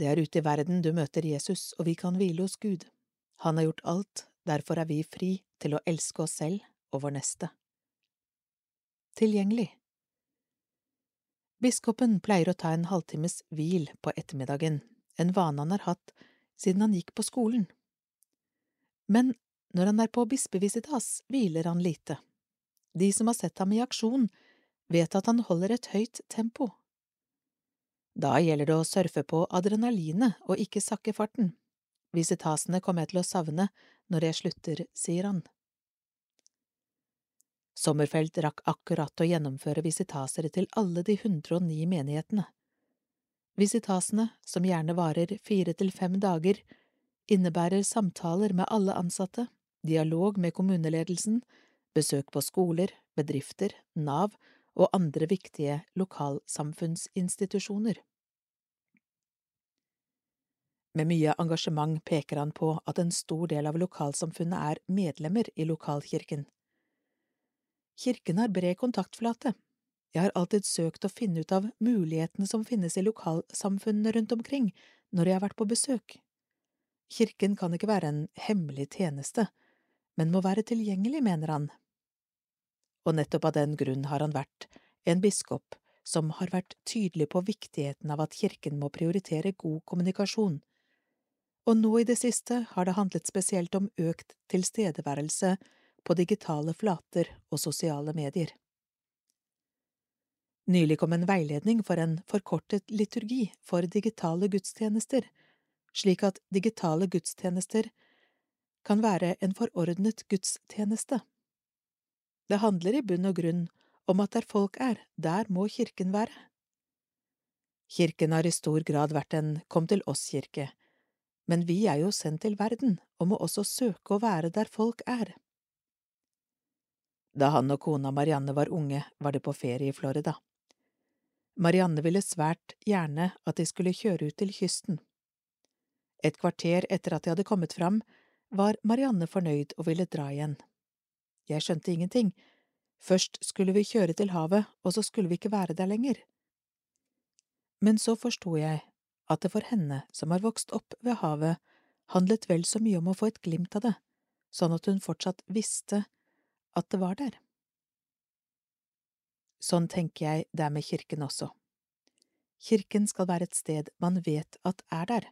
Det er ute i verden du møter Jesus, og vi kan hvile hos Gud. Han har gjort alt, derfor er vi fri til å elske oss selv og vår neste. Tilgjengelig Biskopen pleier å ta en halvtimes hvil på ettermiddagen, en vane han har hatt siden han gikk på skolen. Men når han er på bispevisitas, hviler han lite. De som har sett ham i aksjon, vet at han holder et høyt tempo. Da gjelder det å surfe på adrenalinet og ikke sakke farten. Visitasene kommer jeg til å savne når jeg slutter, sier han. Sommerfelt rakk akkurat å gjennomføre visitaser til alle de 109 menighetene. Visitasene, som gjerne varer fire til fem dager, innebærer samtaler med alle ansatte, dialog med kommuneledelsen, besøk på skoler, bedrifter, Nav og andre viktige lokalsamfunnsinstitusjoner. Med mye engasjement peker han på at en stor del av lokalsamfunnet er medlemmer i lokalkirken. Kirken har bred kontaktflate. Jeg har alltid søkt å finne ut av mulighetene som finnes i lokalsamfunnene rundt omkring når jeg har vært på besøk. Kirken kan ikke være en hemmelig tjeneste, men må være tilgjengelig, mener han. Og nettopp av den grunn har han vært en biskop som har vært tydelig på viktigheten av at kirken må prioritere god kommunikasjon, og nå i det siste har det handlet spesielt om økt tilstedeværelse på digitale flater og sosiale medier. Nylig kom en veiledning for en forkortet liturgi for digitale gudstjenester, slik at digitale gudstjenester kan være en forordnet gudstjeneste. Det handler i bunn og grunn om at der folk er, der må kirken være. Kirken har i stor grad vært en kom til oss-kirke, men vi er jo sendt til verden og må også søke å være der folk er. Da han og kona Marianne var unge, var de på ferie i Florida. Marianne ville svært gjerne at de skulle kjøre ut til kysten. Et kvarter etter at de hadde kommet fram, var Marianne fornøyd og ville dra igjen. Jeg skjønte ingenting. Først skulle vi kjøre til havet, og så skulle vi ikke være der lenger. Men så forsto jeg at det for henne, som har vokst opp ved havet, handlet vel så mye om å få et glimt av det, sånn at hun fortsatt visste at det var der. Sånn tenker jeg det er med kirken også. Kirken skal være et sted man vet at er der,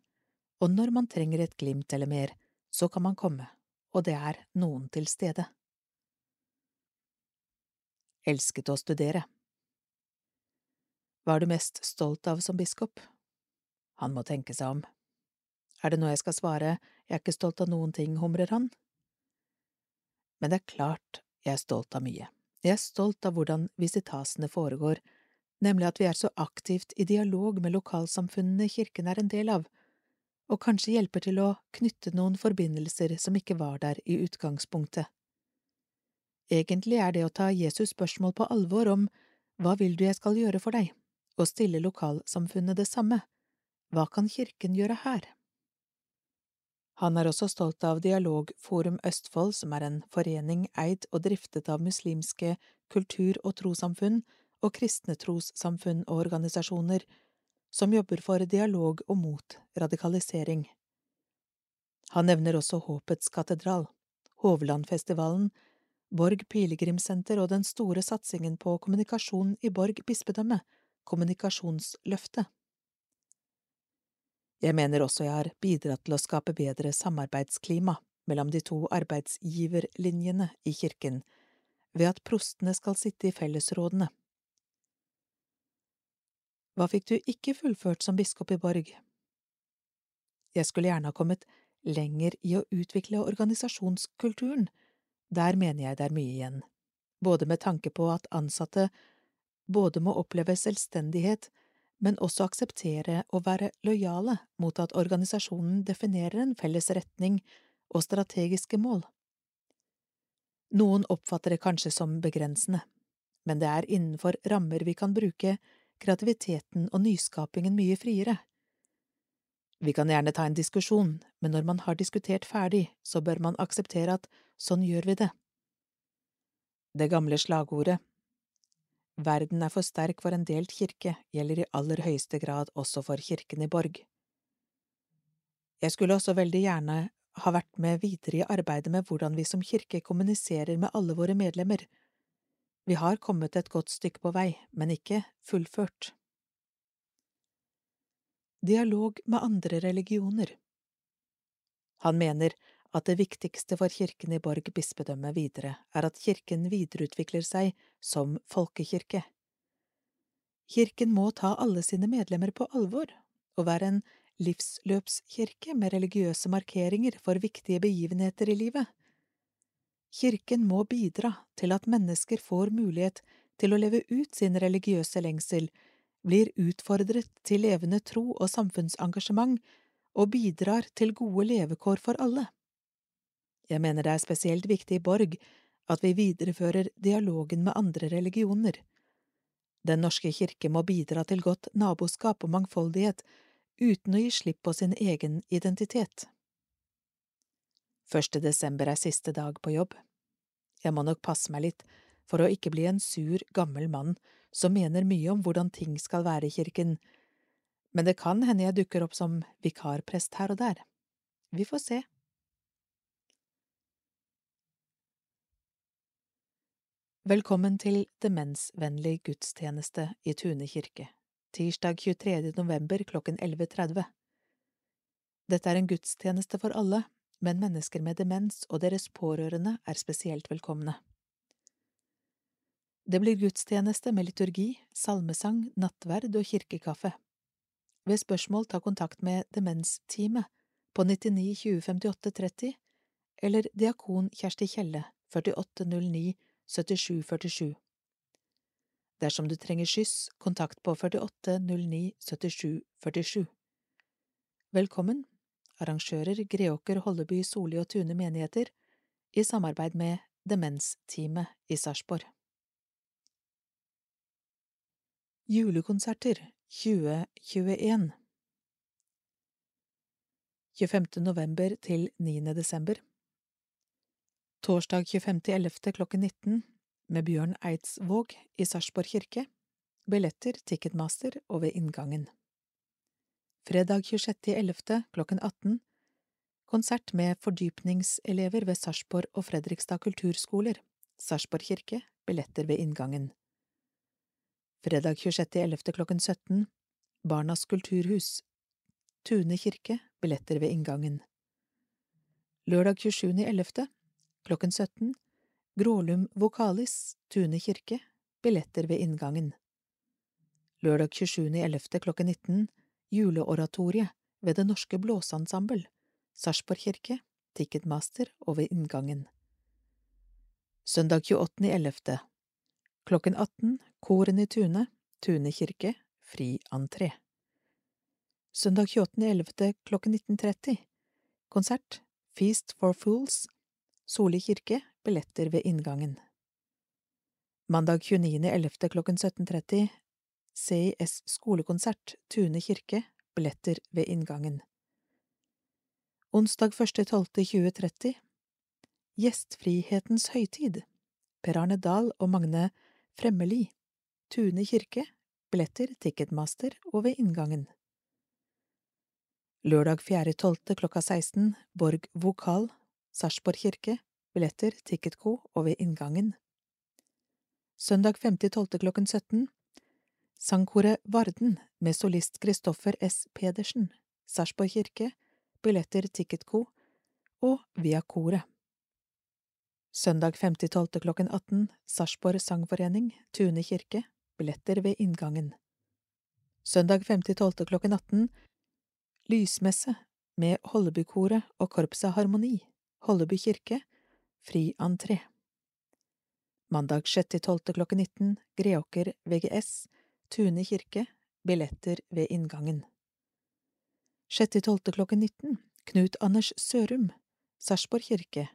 og når man trenger et glimt eller mer, så kan man komme, og det er noen til stede. Elsket å studere Hva er du mest stolt av som biskop? Han må tenke seg om. Er det noe jeg skal svare, jeg er ikke stolt av noen ting, humrer han. Men det er klart jeg er stolt av mye. Jeg er stolt av hvordan visitasene foregår, nemlig at vi er så aktivt i dialog med lokalsamfunnene kirken er en del av, og kanskje hjelper til å knytte noen forbindelser som ikke var der i utgangspunktet. Egentlig er det å ta Jesus' spørsmål på alvor om hva vil du jeg skal gjøre for deg, og stille lokalsamfunnet det samme hva kan kirken gjøre her? Han er også stolt av Dialogforum Østfold, som er en forening eid og driftet av muslimske kultur- og trossamfunn og kristne trossamfunn og organisasjoner, som jobber for dialog og mot radikalisering. Han nevner også Håpets katedral, Hovlandfestivalen, Borg pilegrimssenter og den store satsingen på kommunikasjon i Borg bispedømme, Kommunikasjonsløftet. Jeg mener også jeg har bidratt til å skape bedre samarbeidsklima mellom de to arbeidsgiverlinjene i kirken, ved at prostene skal sitte i fellesrådene. Hva fikk du ikke fullført som biskop i Borg? Jeg skulle gjerne ha kommet lenger i å utvikle organisasjonskulturen, der mener jeg det er mye igjen, både med tanke på at ansatte både må oppleve selvstendighet men også akseptere og være lojale mot at organisasjonen definerer en felles retning og strategiske mål. Noen oppfatter det kanskje som begrensende, men det er innenfor rammer vi kan bruke kreativiteten og nyskapingen mye friere. Vi kan gjerne ta en diskusjon, men når man har diskutert ferdig, så bør man akseptere at sånn gjør vi det. Det gamle slagordet Verden er for sterk for en delt kirke gjelder i aller høyeste grad også for kirken i Borg. Jeg skulle også veldig gjerne ha vært med videre i arbeidet med hvordan vi som kirke kommuniserer med alle våre medlemmer. Vi har kommet et godt stykke på vei, men ikke fullført. Dialog med andre religioner Han mener at det viktigste for kirken i Borg bispedømme videre er at kirken videreutvikler seg som folkekirke, Kirken må ta alle sine medlemmer på alvor og være en livsløpskirke med religiøse markeringer for viktige begivenheter i livet. Kirken må bidra til at mennesker får mulighet til å leve ut sin religiøse lengsel, blir utfordret til levende tro og samfunnsengasjement og bidrar til gode levekår for alle. Jeg mener det er spesielt viktig i Borg at vi viderefører dialogen med andre religioner. Den norske kirke må bidra til godt naboskap og mangfoldighet, uten å gi slipp på sin egen identitet. Første desember er siste dag på jobb. Jeg må nok passe meg litt for å ikke bli en sur, gammel mann som mener mye om hvordan ting skal være i kirken, men det kan hende jeg dukker opp som vikarprest her og der. Vi får se. Velkommen til demensvennlig gudstjeneste i Tune kirke, tirsdag 23. november klokken 11.30. Dette er en gudstjeneste for alle, men mennesker med demens og deres pårørende er spesielt velkomne. Det blir gudstjeneste med liturgi, salmesang, nattverd og kirkekaffe. Ved spørsmål ta kontakt med Demensteamet på 99 20 58 30 eller diakon Kjersti Kjelle 4809 7747. Dersom du trenger skyss, kontakt på 4809 7747. Velkommen, arrangører Greåker, Holleby, Soli og Tune menigheter, i samarbeid med Demensteamet i Sarpsborg. Julekonserter 2021 25. november til 9. desember Torsdag 25.11. klokken 19 med Bjørn Eidsvåg i Sarpsborg kirke, billetter Ticketmaster og ved inngangen. Fredag 26.11. klokken 18 konsert med fordypningselever ved Sarpsborg og Fredrikstad kulturskoler, Sarpsborg kirke, billetter ved inngangen. Fredag 26.11. klokken 17 Barnas kulturhus, Tune kirke, billetter ved inngangen. Lørdag 27.11. klokken 17 Grålum Vokalis, Tune kirke, billetter ved inngangen. Lørdag 27.11. klokken 19 Juleoratoriet ved Det Norske Blåseensemble, Sarpsborg kirke, Ticketmaster og ved inngangen. Søndag 28.11. Klokken 18 Koren i Tune, Tune kirke, fri entré. Søndag 28.11. klokken 19.30 Konsert Feast for Fools, Soli kirke, billetter ved inngangen. Mandag 29.11. klokken 17.30 CIS skolekonsert, Tune kirke, billetter ved inngangen. Onsdag 1.12.2030 Gjestfrihetens høytid, Per Arne Dahl og Magne Fremmeli, Tune kirke, billetter Ticketmaster og ved inngangen. Lørdag 4.12. klokka 16 Borg Vokal, Sarpsborg kirke, billetter Ticketco og ved inngangen. Søndag 5.12. klokken 17 Sangkoret Varden med solist Kristoffer S. Pedersen, Sarpsborg kirke, billetter Ticketco og via koret. Søndag 5.12. klokken 18 Sarpsborg Sangforening, Tune kirke, billetter ved inngangen. Søndag 5.12. klokken 18 Lysmesse med Hollebykoret og Korpset Harmoni, Holleby kirke, fri entré. Mandag 6.12. klokken 19 Greåker VGS, Tune kirke, billetter ved inngangen. 6.12. klokken 19 Knut Anders Sørum, Sarpsborg kirke,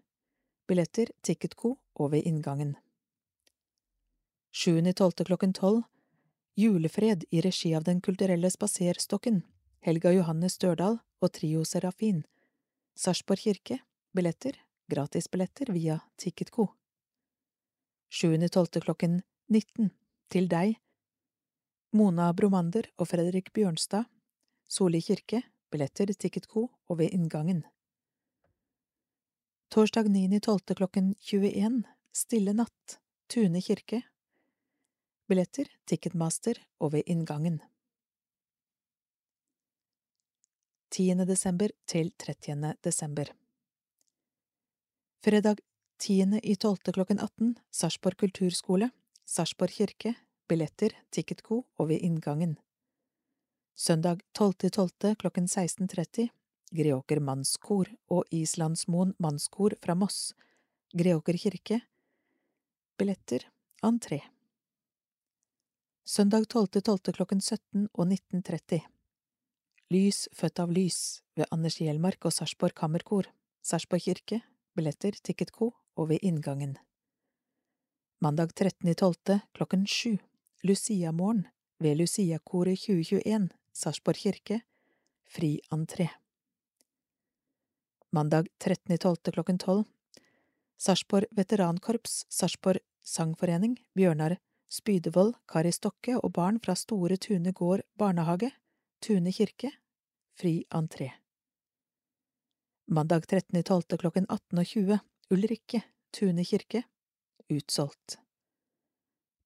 billetter Ticketco og ved inngangen. 7.12. klokken 12 Julefred i regi av Den kulturelle spaserstokken, Helga Johanne Størdal og Trio Serafin, Sarpsborg kirke, billetter, gratisbilletter via Ticketco. 7.12. klokken 19 Til deg, Mona Bromander og Fredrik Bjørnstad, Soli kirke, billetter Ticketco og ved inngangen. Torsdag 9.12. klokken 21 Stille natt, Tune kirke, billetter Ticketmaster og ved inngangen. 10. desember til 30. desember Fredag 10. i 12. klokken 18 Sarpsborg kulturskole, Sarpsborg kirke, billetter, Ticketco og ved inngangen. Søndag 12.12. klokken 16.30 Greåker mannskor og Islandsmoen mannskor fra Moss, Greåker kirke, billetter, entré. Søndag 12.12. klokken 17 og 19.30 Lys født av lys ved Anders Hjelmark og Sarpsborg Kammerkor, Sarpsborg kirke, billetter, Ticketco og ved inngangen. Mandag 13.12. klokken sju Luciamorgen ved Luciakoret 2021, Sarpsborg kirke, fri entré. Mandag 13.12. klokken tolv Sarpsborg veterankorps, Sarpsborg sangforening, Bjørnar Spydevold, Kari Stokke og barn fra Store Tune gård barnehage, Tune kirke, fri entré. Mandag 13.12. klokken 18.20 Ulrikke, Tune kirke, utsolgt.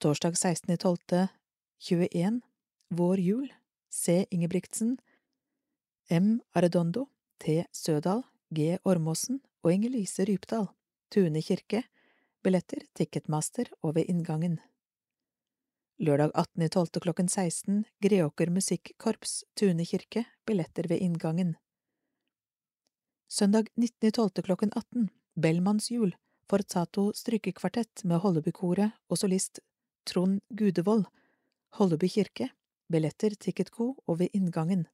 Torsdag 16.12.21 Vår jul, C. Ingebrigtsen, M. Arredondo, T. Sødal, G. Ormåsen og Inger-Lise Rypdal, Tune kirke, billetter, Ticketmaster og ved inngangen. Lørdag 18.12. klokken 16 Greåker Musikkorps, Tune kirke, billetter ved inngangen. Søndag 19.12. klokken 18 Bellmanns jul, Forzato strykekvartett med Hollebykoret og solist Trond Gudevold, Holleby kirke, billetter, Ticketco og ved inngangen.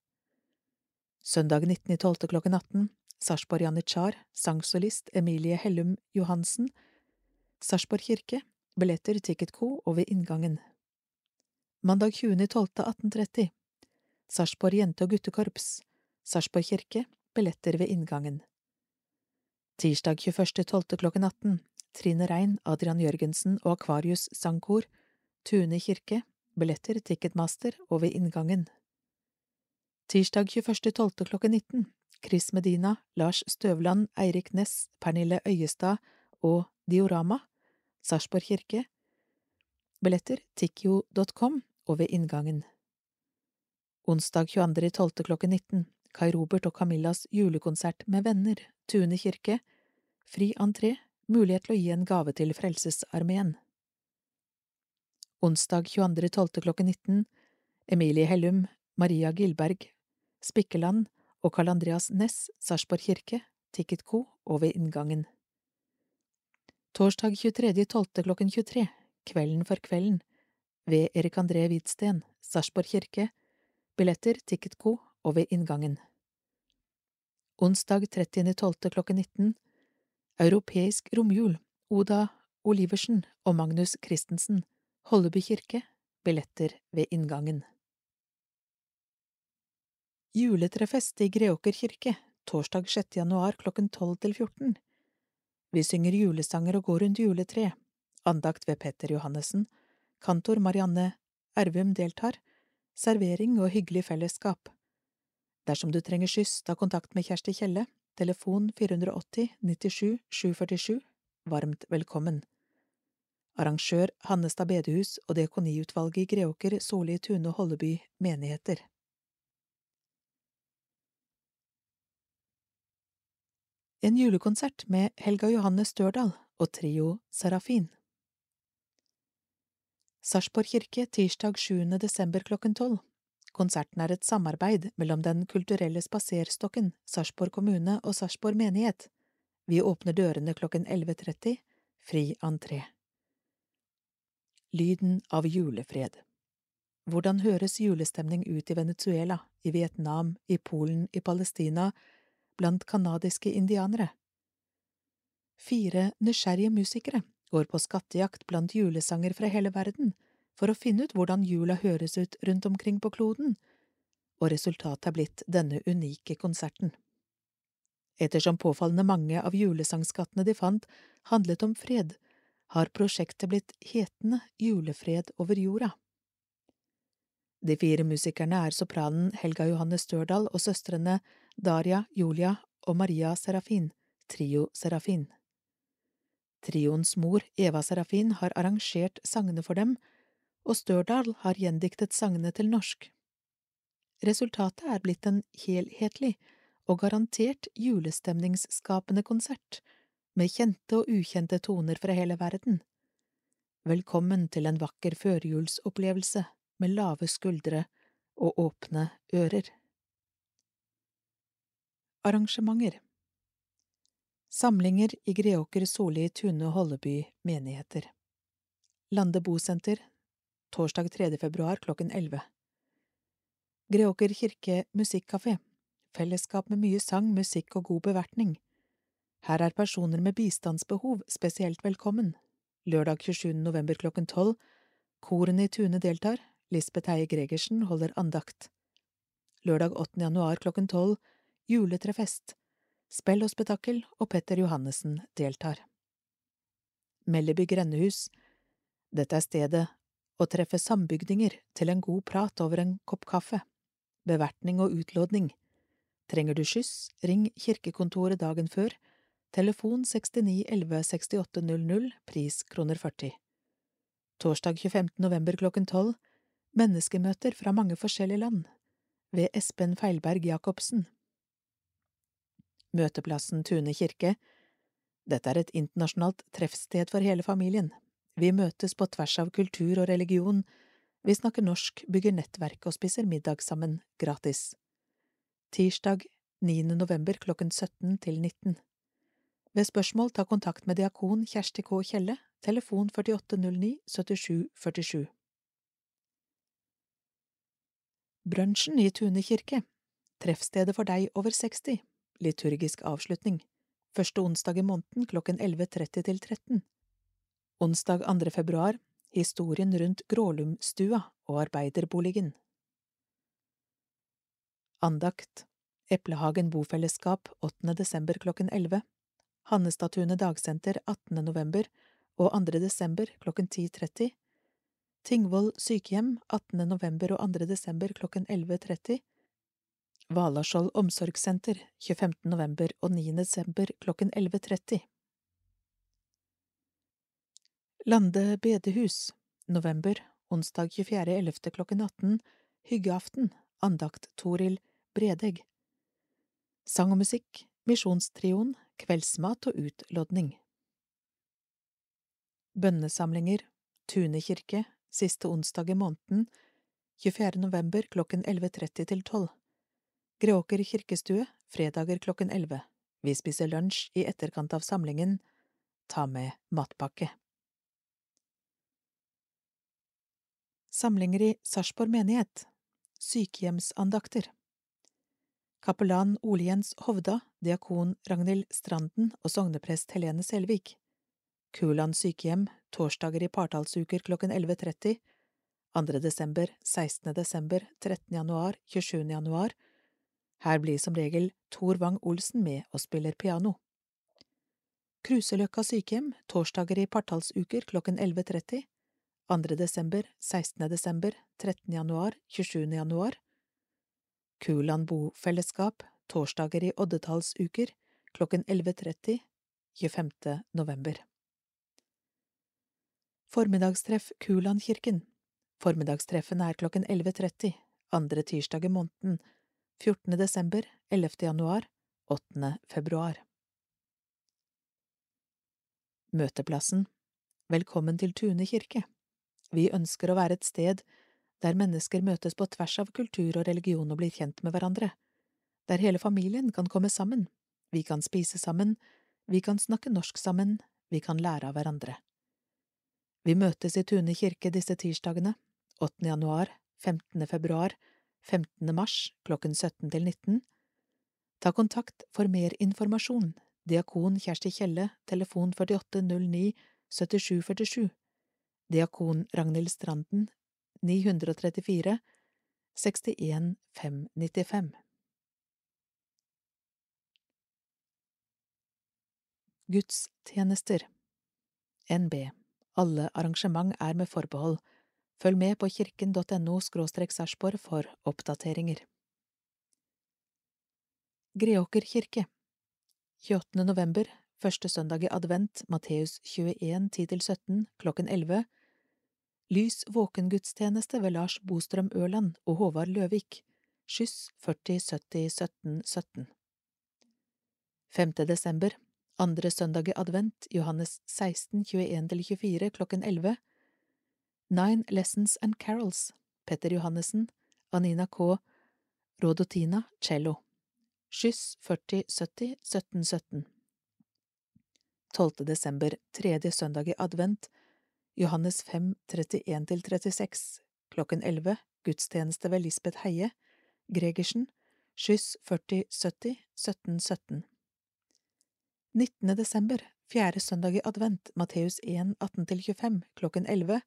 Søndag 19.12. klokken 18 Sarpsborg Janitsjar, sangsolist Emilie Hellum Johansen, Sarpsborg kirke, billetter, Ticketco og ved inngangen. Mandag 20.12.1830 Sarpsborg jente- og guttekorps, Sarpsborg kirke, billetter ved inngangen. Tirsdag 21.12. klokken 18 Trine Rein, Adrian Jørgensen og Akvarius sangkor, Tune kirke, billetter, Ticketmaster og ved inngangen. Tirsdag 21.12. klokken 19 Chris Medina, Lars Støvland, Eirik Næss, Pernille Øyestad og Diorama, Sarpsborg kirke, billetter, tikkio.com og ved inngangen. Onsdag 22.12. klokken 19 Kai Robert og Camillas julekonsert med venner, Tune kirke, fri entré, mulighet til å gi en gave til Frelsesarmeen. Onsdag 22.12. klokken 19 Emilie Hellum, Maria Gilberg, Spikkeland og Karl Andreas Næss, Sarpsborg kirke, Ticketco og ved inngangen. Torsdag 23.12. klokken 23, Kvelden for kvelden, ved Erik André Hvitsten, Sarpsborg kirke, billetter, Ticketco og ved inngangen. Onsdag 30.12. klokken 19, Europeisk romjul, Oda Oliversen og Magnus Christensen, Holleby kirke, billetter ved inngangen. Juletrefest i Greåker kirke, torsdag 6. januar klokken 12 til 14. Vi synger julesanger og går rundt juletre. Andakt ved Petter Johannessen. Kantor Marianne Ervum deltar. Servering og hyggelig fellesskap. Dersom du trenger skyss, ta kontakt med Kjersti Kjelle. Telefon 480 97 747. Varmt velkommen. Arrangør Hannestad bedehus og Diakoniutvalget i Greåker, Soli, Tune og Holleby menigheter. En julekonsert med Helga Johanne Størdal og Trio Serafin. Sarpsborg kirke tirsdag 7. desember klokken tolv. Konserten er et samarbeid mellom Den kulturelle spaserstokken, Sarpsborg kommune og Sarpsborg menighet. Vi åpner dørene klokken 11.30, fri entré. Lyden av julefred Hvordan høres julestemning ut i Venezuela, i Vietnam, i Polen, i Palestina, blant canadiske indianere? Fire nysgjerrige musikere går på skattejakt blant julesanger fra hele verden for å finne ut hvordan jula høres ut rundt omkring på kloden, og resultatet er blitt denne unike konserten. Ettersom påfallende mange av julesangskattene de fant handlet om fred, har prosjektet blitt hetende Julefred over jorda. De fire musikerne er sopranen Helga Johanne Størdal og søstrene Daria, Julia og Maria Serafin, Trio Serafin. Trioens mor, Eva Serafin, har arrangert sangene for dem, og Størdal har gjendiktet sangene til norsk. Resultatet er blitt en helhetlig og garantert julestemningsskapende konsert, med kjente og ukjente toner fra hele verden. velkommen til en vakker førjulsopplevelse med lave skuldre og åpne ører. Arrangementer Samlinger i Greåker, Solli, Tune og Holleby menigheter Lande bosenter torsdag 3. februar klokken 11 Greåker kirke musikkafé Fellesskap med mye sang, musikk og god bevertning Her er personer med bistandsbehov spesielt velkommen Lørdag 27. november klokken 12 Korene i Tune deltar Lisbeth Heie Gregersen holder andakt Lørdag 8. januar klokken 12 Juletrefest Spell og spetakkel og Petter Johannessen deltar. Melleby grendehus Dette er stedet å treffe sambygdinger til en god prat over en kopp kaffe, bevertning og utlådning. Trenger du skyss, ring kirkekontoret dagen før, telefon 69 11 68 00, pris kroner 40. Torsdag 25. november klokken 12 Menneskemøter fra mange forskjellige land ved Espen Feilberg Jacobsen Møteplassen Tune kirke. Dette er et internasjonalt treffsted for hele familien. Vi møtes på tvers av kultur og religion, vi snakker norsk, bygger nettverk og spiser middag sammen, gratis. Tirsdag 9. november klokken 17 til 19. Ved spørsmål ta kontakt med diakon Kjersti K. Kjelle, telefon 4809 7747. Brunsjen i Tune kirke, treffstedet for deg over 60 liturgisk avslutning, første onsdag i måneden klokken 11.30 til 13. Onsdag 2. februar, historien rundt Grålumstua og arbeiderboligen. Andakt Eplehagen bofellesskap 8. desember klokken 11. Hannestatunet dagsenter 18. november og 2. desember klokken 10.30. Tingvoll sykehjem 18. november og 2. desember klokken 11.30. Valaskjold omsorgssenter 25. november og 9. desember klokken 11.30 Lande bedehus november onsdag 24.11. klokken 18 Hyggeaften andakt Toril Bredegg Sang og musikk Misjonstrioen kveldsmat og utlodning Bønnesamlinger Tune kirke siste onsdag i måneden 24. november klokken 11.30 til 12 Greåker kirkestue, fredager klokken elleve. Vi spiser lunsj i etterkant av samlingen. Ta med matpakke. Samlinger i Sarpsborg menighet Sykehjemsandakter Kapellan Ole Jens Hovda, diakon Ragnhild Stranden og sogneprest Helene Selvik. Kuland sykehjem, torsdager i partallsuker klokken 11.30, 2. desember, 16. desember, 13. januar, 27. januar, her blir som regel Tor Wang-Olsen med og spiller piano. Kruseløkka sykehjem, torsdager i partallsuker klokken 11.30, 2. desember, 16. desember, 13. januar, 27. januar. Kuland bofellesskap, torsdager i oddetallsuker klokken 11.30, 25. november. Formiddagstreff Kulandkirken Formiddagstreffene er klokken 11.30, andre tirsdag i måneden, 14. desember, 11. januar, 8. februar. Møteplassen Velkommen til Tune kirke. Vi ønsker å være et sted der mennesker møtes på tvers av kultur og religion og blir kjent med hverandre, der hele familien kan komme sammen, vi kan spise sammen, vi kan snakke norsk sammen, vi kan lære av hverandre. Vi møtes i Tune kirke disse tirsdagene, 8. januar, 15. februar, 15. mars klokken 17 til 19. Ta kontakt for mer informasjon. Diakon Kjersti Kjelle, telefon 4809 7747. Diakon Ragnhild Stranden, 934 61 595. Gudstjenester NB Alle arrangement er med forbehold. Følg med på kirken.no sarpsborg for oppdateringer. Greåker kirke 28. november, første søndag i advent, Matteus 21, 10–17, klokken 11 Lys våkengudstjeneste ved Lars Bostrøm Ørland og Håvard Løvik, skyss 40 70 17 17 5. desember, andre søndag i advent, Johannes 16, 21–24, klokken 11 Nine Lessons and Carols, Petter Johannessen, Anina K. Rodotina, cello. Skyss 4070 1717 12. desember, tredje søndag i advent, Johannes 5, 31–36, klokken 11, gudstjeneste ved Lisbeth Heie, Gregersen, skyss 4070 1717 19. desember, fjerde søndag i advent, Matteus 1, 18–25, klokken 11,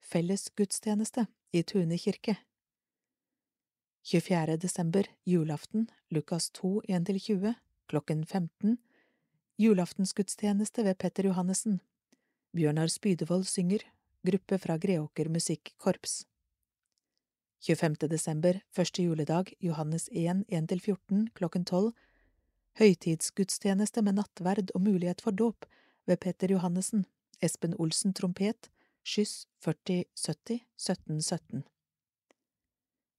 felles gudstjeneste i Tune kirke. 24. desember, julaften, Lukas 2, 1–20, klokken 15, julaftensgudstjeneste ved Petter Johannessen. Bjørnar Spydevold synger, gruppe fra Greåker Musikkorps. 25. desember, første juledag, Johannes 1, 1–14, klokken 12, høytidsgudstjeneste med nattverd og mulighet for dåp ved Peter Johannessen, Espen Olsen trompet, skyss 4070 1717.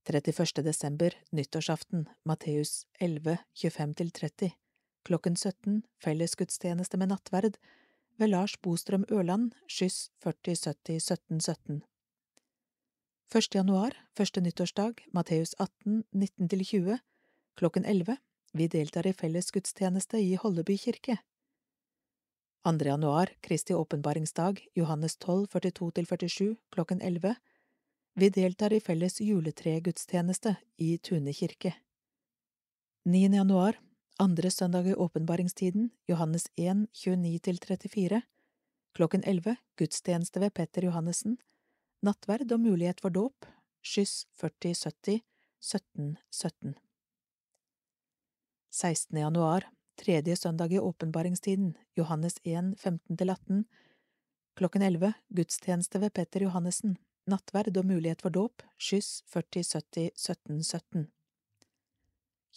31. desember, nyttårsaften, Matteus 11, 25–30, klokken 17, fellesgudstjeneste med nattverd ved Lars Bostrøm Ørland, skyss 4070 1717. 1. januar, første nyttårsdag, Matteus 18, 19–20, klokken 11, vi deltar i felles gudstjeneste i Holleby kirke. 2. januar, Kristi åpenbaringsdag, Johannes 12, 42–47, klokken 11, vi deltar i felles juletregudstjeneste i Tune kirke. 9. januar, andre søndag i åpenbaringstiden, Johannes 1, 29–34, klokken 11, gudstjeneste ved Petter Johannessen, nattverd og mulighet for dåp, skyss 4070 1717. 16. januar, tredje søndag i åpenbaringstiden, Johannes 1, 15–18, klokken 11, gudstjeneste ved Petter Johannessen, nattverd og mulighet for dåp, skyss 4070 1717.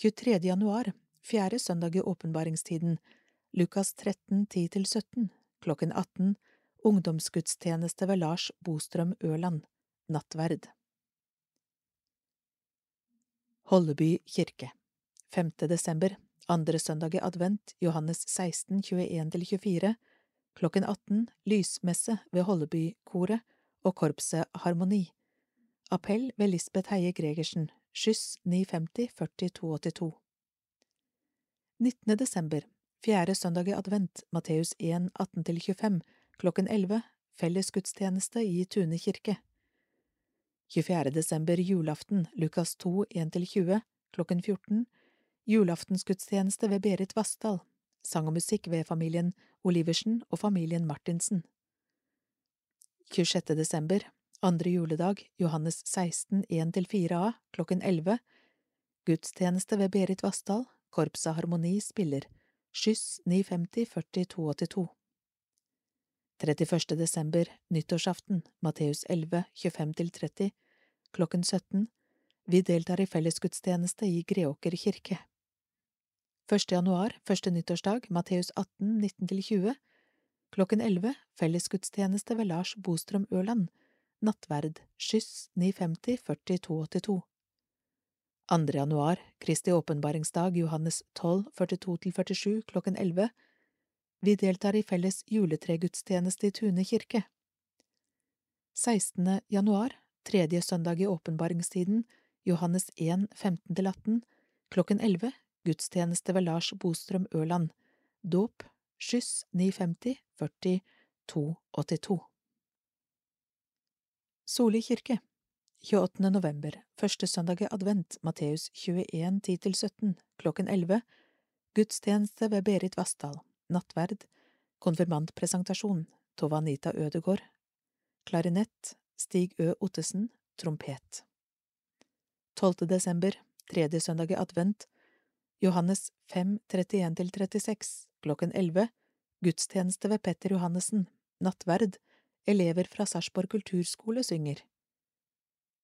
23. januar, fjerde søndag i åpenbaringstiden, Lukas 13, 10–17, klokken 18, ungdomsgudstjeneste ved Lars Bostrøm Ørland, nattverd. Holleby kirke 5. desember, andre søndag i advent, Johannes 16, 21–24, klokken 18, lysmesse ved Hollebykoret og korpset Harmoni. Appell ved Lisbeth Heie Gregersen, skyss 950 40 282. 19. desember, fjerde søndag i advent, Matteus 1, 18–25, klokken 11, fellesgudstjeneste i Tune kirke. 24. desember, julaften, Lukas 2, 1–20, klokken 14, julaftensgudstjeneste ved Berit Vassdal, sang og musikk ved familien Oliversen og familien Martinsen. 26. desember, andre juledag, Johannes 16, 1–4a, klokken 11, gudstjeneste ved Berit Vassdal, Korpset Harmoni spiller, skyss 950 40 282. 31. desember, nyttårsaften, Matteus 11, 25–30, klokken 17, vi deltar i fellesgudstjeneste i Greåker kirke. 1. januar, første nyttårsdag, Matteus 18, 19–20, klokken 11, fellesgudstjeneste ved Lars Bostrøm Ørland, nattverd, skyss 950 40 282. 2. januar, Kristi åpenbaringsdag, Johannes 12, 42–47, klokken 11, vi deltar i felles juletregudstjeneste i Tune kirke. 16. januar, tredje søndag i åpenbaringstiden, Johannes 1, 15–18, klokken 11, gudstjeneste ved Lars Bostrøm Ørland, dåp, skyss 950 40 282. Soli kirke 28. november, første søndag i advent, Matteus 21, 10–17, klokken 11, gudstjeneste ved Berit Vassdal, nattverd, konfirmantpresentasjon, Tova Anita Ødegård, klarinett, Stig Ø. Ottesen, trompet. 12. desember, tredje søndag i advent, Johannes 5, 31–36, klokken 11, gudstjeneste ved Petter Johannessen, nattverd, elever fra Sarpsborg kulturskole synger.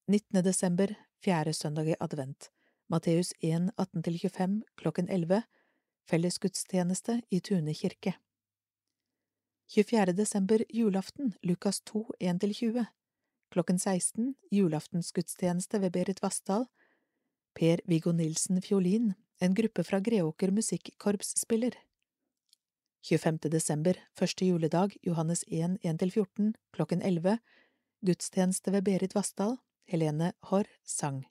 19. desember, fjerde søndag i advent, Matteus 1, 18–25, klokken 11, fellesgudstjeneste i Tune kirke. 24. desember, julaften, Lukas 2, 1–20, klokken 16, julaftensgudstjeneste ved Berit Vassdal, Per-Viggo Nilsen fiolin, en gruppe fra Greåker musikkorps spiller. 25. desember, første juledag, Johannes 1, 1–14, klokken 11, gudstjeneste ved Berit Vassdal, Helene Haarr sang.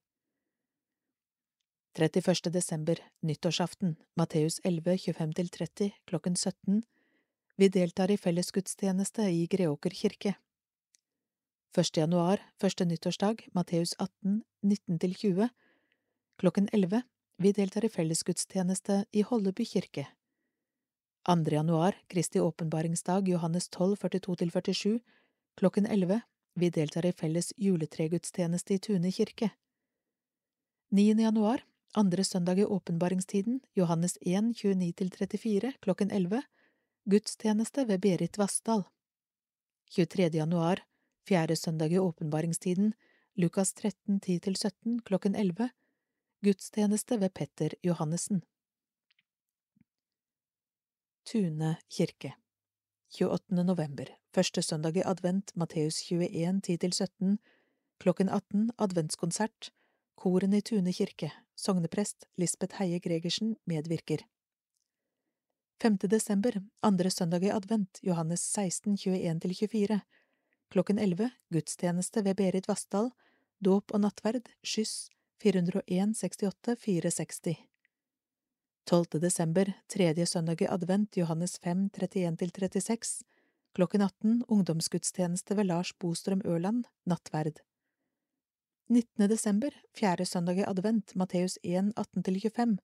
31. desember, nyttårsaften, Matteus 11, 25–30, klokken 17. Vi deltar i fellesgudstjeneste i Greåker kirke. 1. januar, første nyttårsdag, Matteus 18, 19–20, klokken 11. Vi deltar i fellesgudstjeneste i Holleby kirke. 2. januar, Kristi åpenbaringsdag, Johannes 12, 42–47, klokken 11. Vi deltar i felles juletregudstjeneste i Tune kirke. 9. januar, andre søndag i åpenbaringstiden, Johannes 1, 29–34, klokken 11, gudstjeneste ved Berit Vassdal. 23. januar, fjerde søndag i åpenbaringstiden, Lukas 13, 10–17, klokken 11, gudstjeneste ved Petter Johannessen. Tune kirke 28. november, første søndag i advent, Matteus 21, 10–17, klokken 18, adventskonsert, koren i Tune kirke, sogneprest Lisbeth Heie Gregersen medvirker. 5. desember, andre søndag i advent, Johannes 16, 21–24, klokken 11, gudstjeneste ved Berit Vassdal, dåp og nattverd, skyss, 401 68 460 12. desember, tredje søndag i advent, Johannes 5, 31–36, klokken 18, ungdomsgudstjeneste ved Lars Bostrøm Ørland, nattverd. 19. desember, fjerde søndag i advent, Matteus 1, 18–25,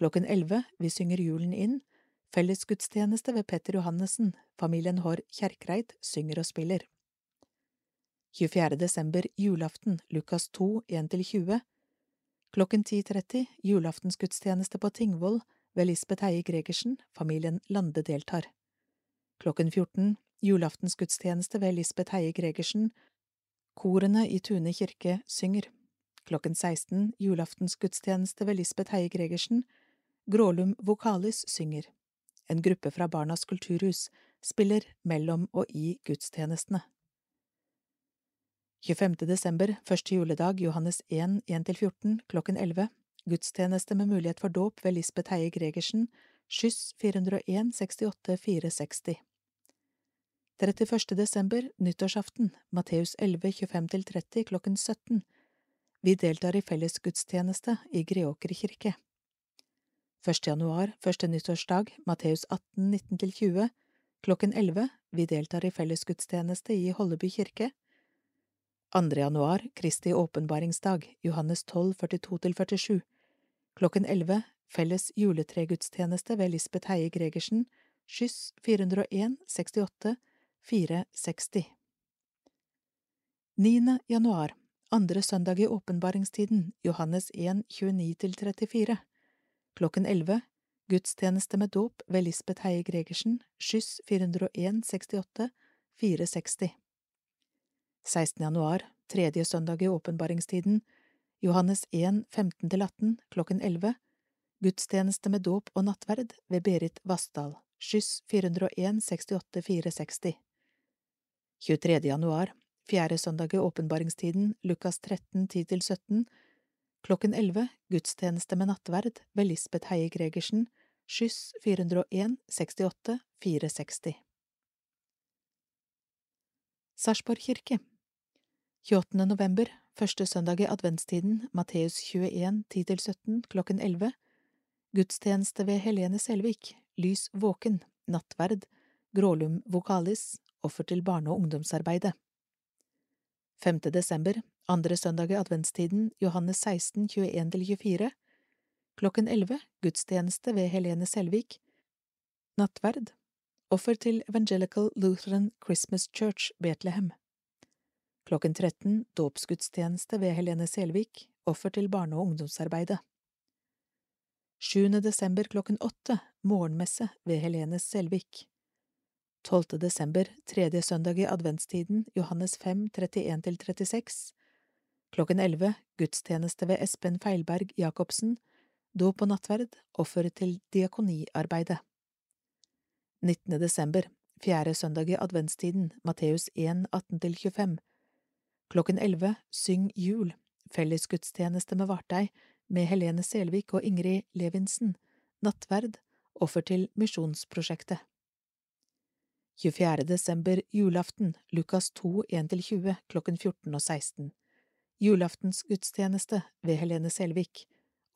klokken 11, vi synger julen inn, fellesgudstjeneste ved Petter Johannessen, familien Haarr Kjerkreit synger og spiller. 24. desember, julaften, Lukas 2, 1–20, Klokken 10.30 julaftensgudstjeneste på Tingvoll ved Lisbeth Heie Gregersen, familien Lande deltar. Klokken 14 julaftensgudstjeneste ved Lisbeth Heie Gregersen, korene i Tune kirke synger. Klokken 16 julaftensgudstjeneste ved Lisbeth Heie Gregersen, Grålum Vokalis synger. En gruppe fra Barnas kulturhus spiller mellom og i gudstjenestene. 25. desember, første juledag, Johannes 1, 1–14, klokken 11, gudstjeneste med mulighet for dåp ved Lisbeth Heie Gregersen, skyss 401 68 460. 31. desember, nyttårsaften, Matteus 11, 25–30, klokken 17. Vi deltar i fellesgudstjeneste i Greåker kirke. 1. januar, første nyttårsdag, Matteus 18, 19–20, klokken 11. Vi deltar i fellesgudstjeneste i Holleby kirke. 2. januar, Kristi åpenbaringsdag, Johannes 12, 42–47, klokken 11, felles juletregudstjeneste ved Lisbeth Heie Gregersen, skyss 401 68 460. 9. januar, andre søndag i åpenbaringstiden, Johannes 1, 29–34, klokken 11, gudstjeneste med dåp ved Lisbeth Heie Gregersen, skyss 401 68 460. 16. januar, tredje søndag i åpenbaringstiden, Johannes 1, 15–18, klokken 11, gudstjeneste med dåp og nattverd ved Berit Vassdal, skyss 401 68 460. 23. januar, fjerde søndag i åpenbaringstiden, Lukas 13, 10–17, klokken 11, gudstjeneste med nattverd ved Lisbeth Heie Gregersen, skyss 401 68 460. Sarpsborg kirke 28. november, første søndag i adventstiden, Matteus 21, 10–17, klokken 11, gudstjeneste ved Helene Selvik, Lys våken, nattverd, Grålum vokalis, offer til barne- og ungdomsarbeidet. 5. desember, andre søndag i adventstiden, Johannes 16, 21–24, klokken 11, gudstjeneste ved Helene Selvik, nattverd, offer til Evangelical Lutheran Christmas Church, Betlehem. Klokken 13 dåpsgudstjeneste ved Helene Selvik, offer til barne- og ungdomsarbeidet. 7. desember klokken 8 morgenmesse ved Helene Selvik. 12. desember tredje søndag i adventstiden Johannes 5, 31–36. Klokken 11 gudstjeneste ved Espen Feilberg Jacobsen, dåp og nattverd, offer til diakoniarbeidet. 19. desember, fjerde søndag i adventstiden, Matteus 1, 18–25. Klokken elleve Syng jul, fellesgudstjeneste med Vartei, med Helene Selvik og Ingrid Levinsen, nattverd, offer til Misjonsprosjektet. 24. desember julaften, Lukas 2, 1–20, klokken 14 og 16. Julaftensgudstjeneste ved Helene Selvik,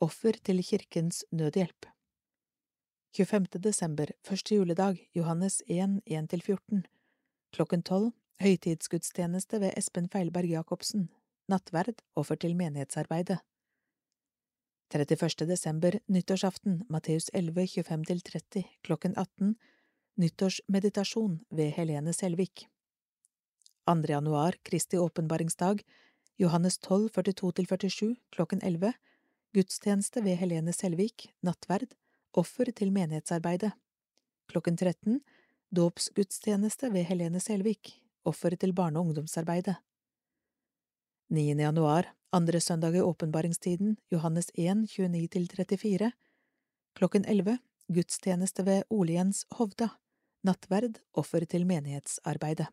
offer til Kirkens Nødhjelp. 25. desember, første juledag, Johannes 1, 1–14, klokken 12, høytidsgudstjeneste ved Espen Feilberg Jacobsen, nattverd, offer til menighetsarbeidet. 31. desember, nyttårsaften, Matteus 11, 25–30, klokken 18, Nyttårsmeditasjon ved Helene Selvik 2. januar, Kristi åpenbaringsdag, Johannes 12, 42–47, klokken 11, gudstjeneste ved Helene Selvik, nattverd, offer til menighetsarbeidet. Klokken 13, dåpsgudstjeneste ved Helene Selvik, offer til barne- og ungdomsarbeidet. 9. januar, andre søndag i åpenbaringstiden, Johannes 1, 29–34, klokken 11, gudstjeneste ved Ole Jens Hovda, nattverd, offer til menighetsarbeidet.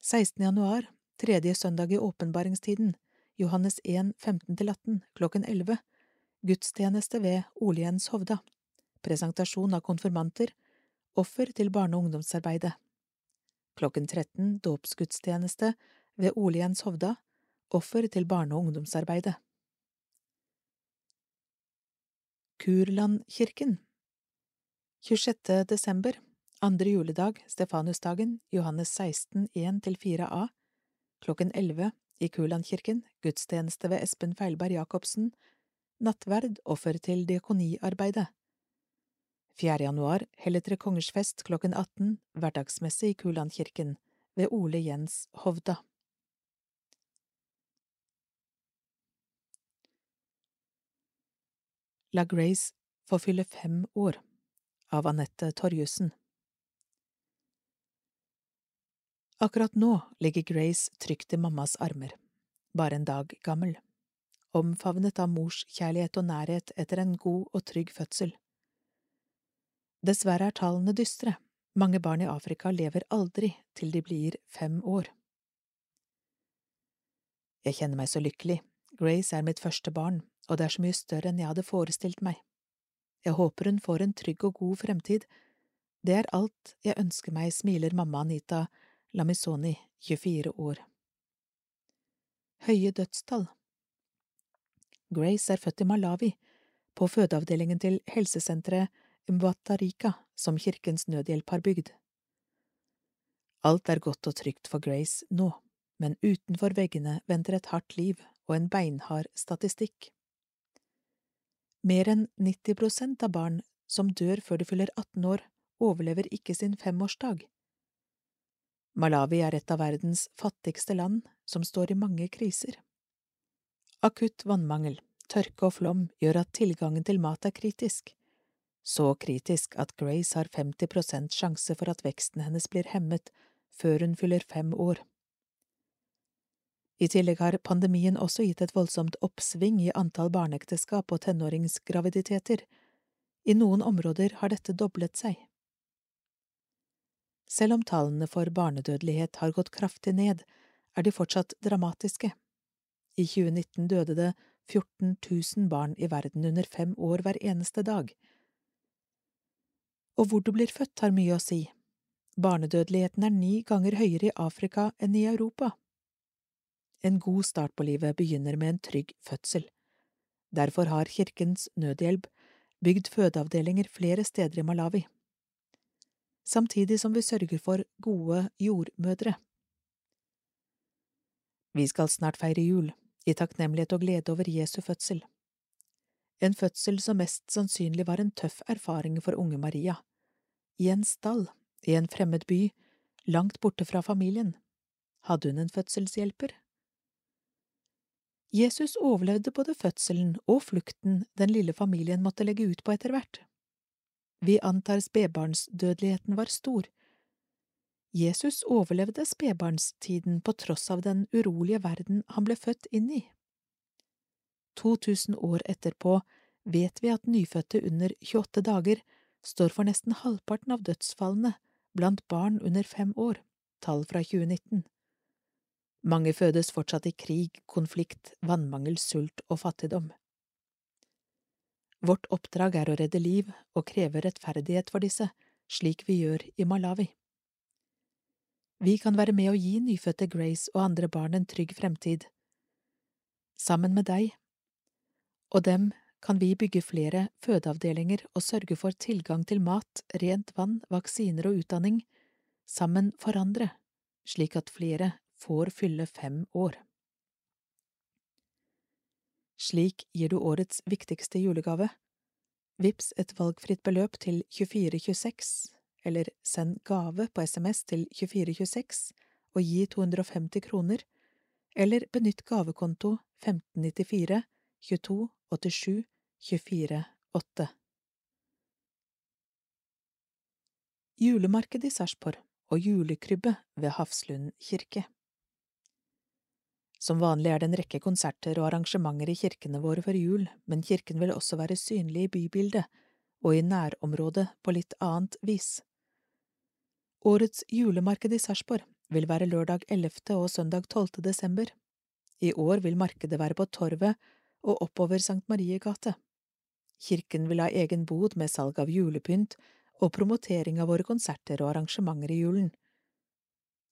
16. januar, tredje søndag i åpenbaringstiden, Johannes 1, 15–18, klokken 11, gudstjeneste ved Ole Jens Hovda, presentasjon av konfirmanter, offer til barne- og ungdomsarbeidet. Klokken 13, dåpsgudstjeneste ved Ole Jens Hovda, offer til barne- og ungdomsarbeidet. Kurlandkirken 26. desember, andre juledag, Stefanusdagen, Johannes 16, 1–4a, klokken 11 i Kurlandkirken, gudstjeneste ved Espen Feilberg Jacobsen, nattverd, offer til diakoniarbeidet. 4. januar, heller kongers fest klokken 18, hverdagsmesse i Kulandkirken, ved Ole Jens Hovda. La Grace få fylle fem år av Anette Torjussen. Akkurat nå ligger Grace trygt i mammas armer, bare en dag gammel, omfavnet av mors kjærlighet og nærhet etter en god og trygg fødsel. Dessverre er tallene dystre, mange barn i Afrika lever aldri til de blir fem år. Jeg kjenner meg så lykkelig, Grace er mitt første barn, og det er så mye større enn jeg hadde forestilt meg. Jeg håper hun får en trygg og god fremtid. Det er alt jeg ønsker meg, smiler mamma Anita Lamisoni, 24 år. Høye dødstall Grace er født i Malawi, på fødeavdelingen til helsesenteret Mwatarika, som Kirkens Nødhjelp har bygd. Alt er godt og trygt for Grace nå, men utenfor veggene venter et hardt liv og en beinhard statistikk. Mer enn 90 prosent av barn som dør før de fyller 18 år, overlever ikke sin femårsdag. Malawi er et av verdens fattigste land som står i mange kriser. Akutt vannmangel, tørke og flom gjør at tilgangen til mat er kritisk, så kritisk at Grace har 50 prosent sjanse for at veksten hennes blir hemmet før hun fyller fem år. I tillegg har pandemien også gitt et voldsomt oppsving i antall barneekteskap og tenåringsgraviditeter. I noen områder har dette doblet seg. Selv om tallene for barnedødelighet har gått kraftig ned, er de fortsatt dramatiske. I 2019 døde det 14 000 barn i verden under fem år hver eneste dag. Og hvor du blir født har mye å si. Barnedødeligheten er ni ganger høyere i Afrika enn i Europa. En god start på livet begynner med en trygg fødsel. Derfor har Kirkens Nødhjelp bygd fødeavdelinger flere steder i Malawi, samtidig som vi sørger for gode jordmødre. Vi skal snart feire jul, i takknemlighet og glede over Jesu fødsel. En fødsel som mest sannsynlig var en tøff erfaring for unge Maria. I en stall, i en fremmed by, langt borte fra familien. Hadde hun en fødselshjelper? Jesus overlevde både fødselen og flukten den lille familien måtte legge ut på etter hvert. Vi antar spedbarnsdødeligheten var stor. Jesus overlevde spedbarnstiden på tross av den urolige verden han ble født inn i. 2000 år etterpå vet vi at nyfødte under 28 dager står for nesten halvparten av dødsfallene blant barn under fem år, tall fra 2019. Mange fødes fortsatt i krig, konflikt, vannmangel, sult og fattigdom. Vårt oppdrag er å redde liv og kreve rettferdighet for disse, slik vi gjør i Malawi. Vi kan være med å gi nyfødte Grace og andre barn en trygg fremtid. Sammen med deg og dem kan vi bygge flere fødeavdelinger og sørge for tilgang til mat, rent vann, vaksiner og utdanning, sammen forandre, slik at flere får fylle fem år. Slik gir du årets viktigste julegave. Vips et valgfritt beløp til 2426, eller send gave på SMS til 2426 og gi 250 kroner, eller benytt gavekonto 1594 22 87 24 8. Julemarked i Sarpsborg og julekrybbe ved Hafslund kirke. Som vanlig er det en rekke konserter og arrangementer i kirkene våre før jul, men kirken vil også være synlig i bybildet og i nærområdet på litt annet vis. Årets julemarked i Sarpsborg vil være lørdag 11. og søndag 12. desember. I år vil markedet være på Torvet og oppover Sankt Marie gate. Kirken vil ha egen bod med salg av julepynt og promotering av våre konserter og arrangementer i julen.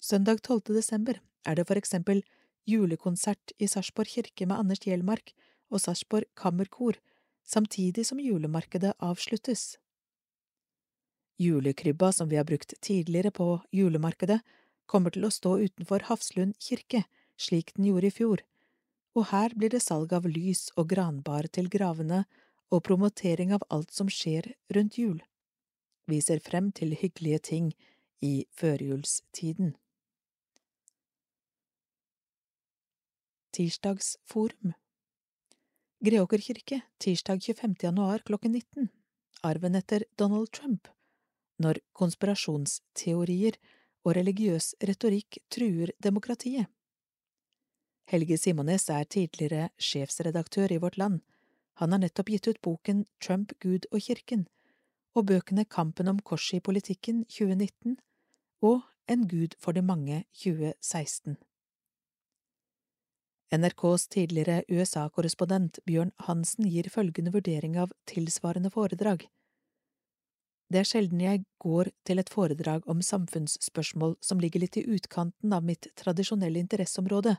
Søndag 12. desember er det for eksempel julekonsert i Sarpsborg kirke med Anders Hjelmark og Sarpsborg Kammerkor, samtidig som julemarkedet avsluttes. Julekrybba som vi har brukt tidligere på julemarkedet, kommer til å stå utenfor Hafslund kirke, slik den gjorde i fjor, og her blir det salg av lys og granbar til gravene og promotering av alt som skjer rundt jul. Vi ser frem til hyggelige ting i førjulstiden. Tirsdagsforum Greåker kirke, tirsdag 25. januar klokken 19 Arven etter Donald Trump Når konspirasjonsteorier og religiøs retorikk truer demokratiet Helge Simones er tidligere sjefsredaktør i Vårt Land. Han har nettopp gitt ut boken Trump, Gud og kirken, og bøkene Kampen om korset i politikken 2019 og En gud for de mange 2016. NRKs tidligere USA-korrespondent Bjørn Hansen gir følgende vurdering av tilsvarende foredrag. Det er sjelden jeg går til et foredrag om samfunnsspørsmål som ligger litt i utkanten av mitt tradisjonelle interesseområde,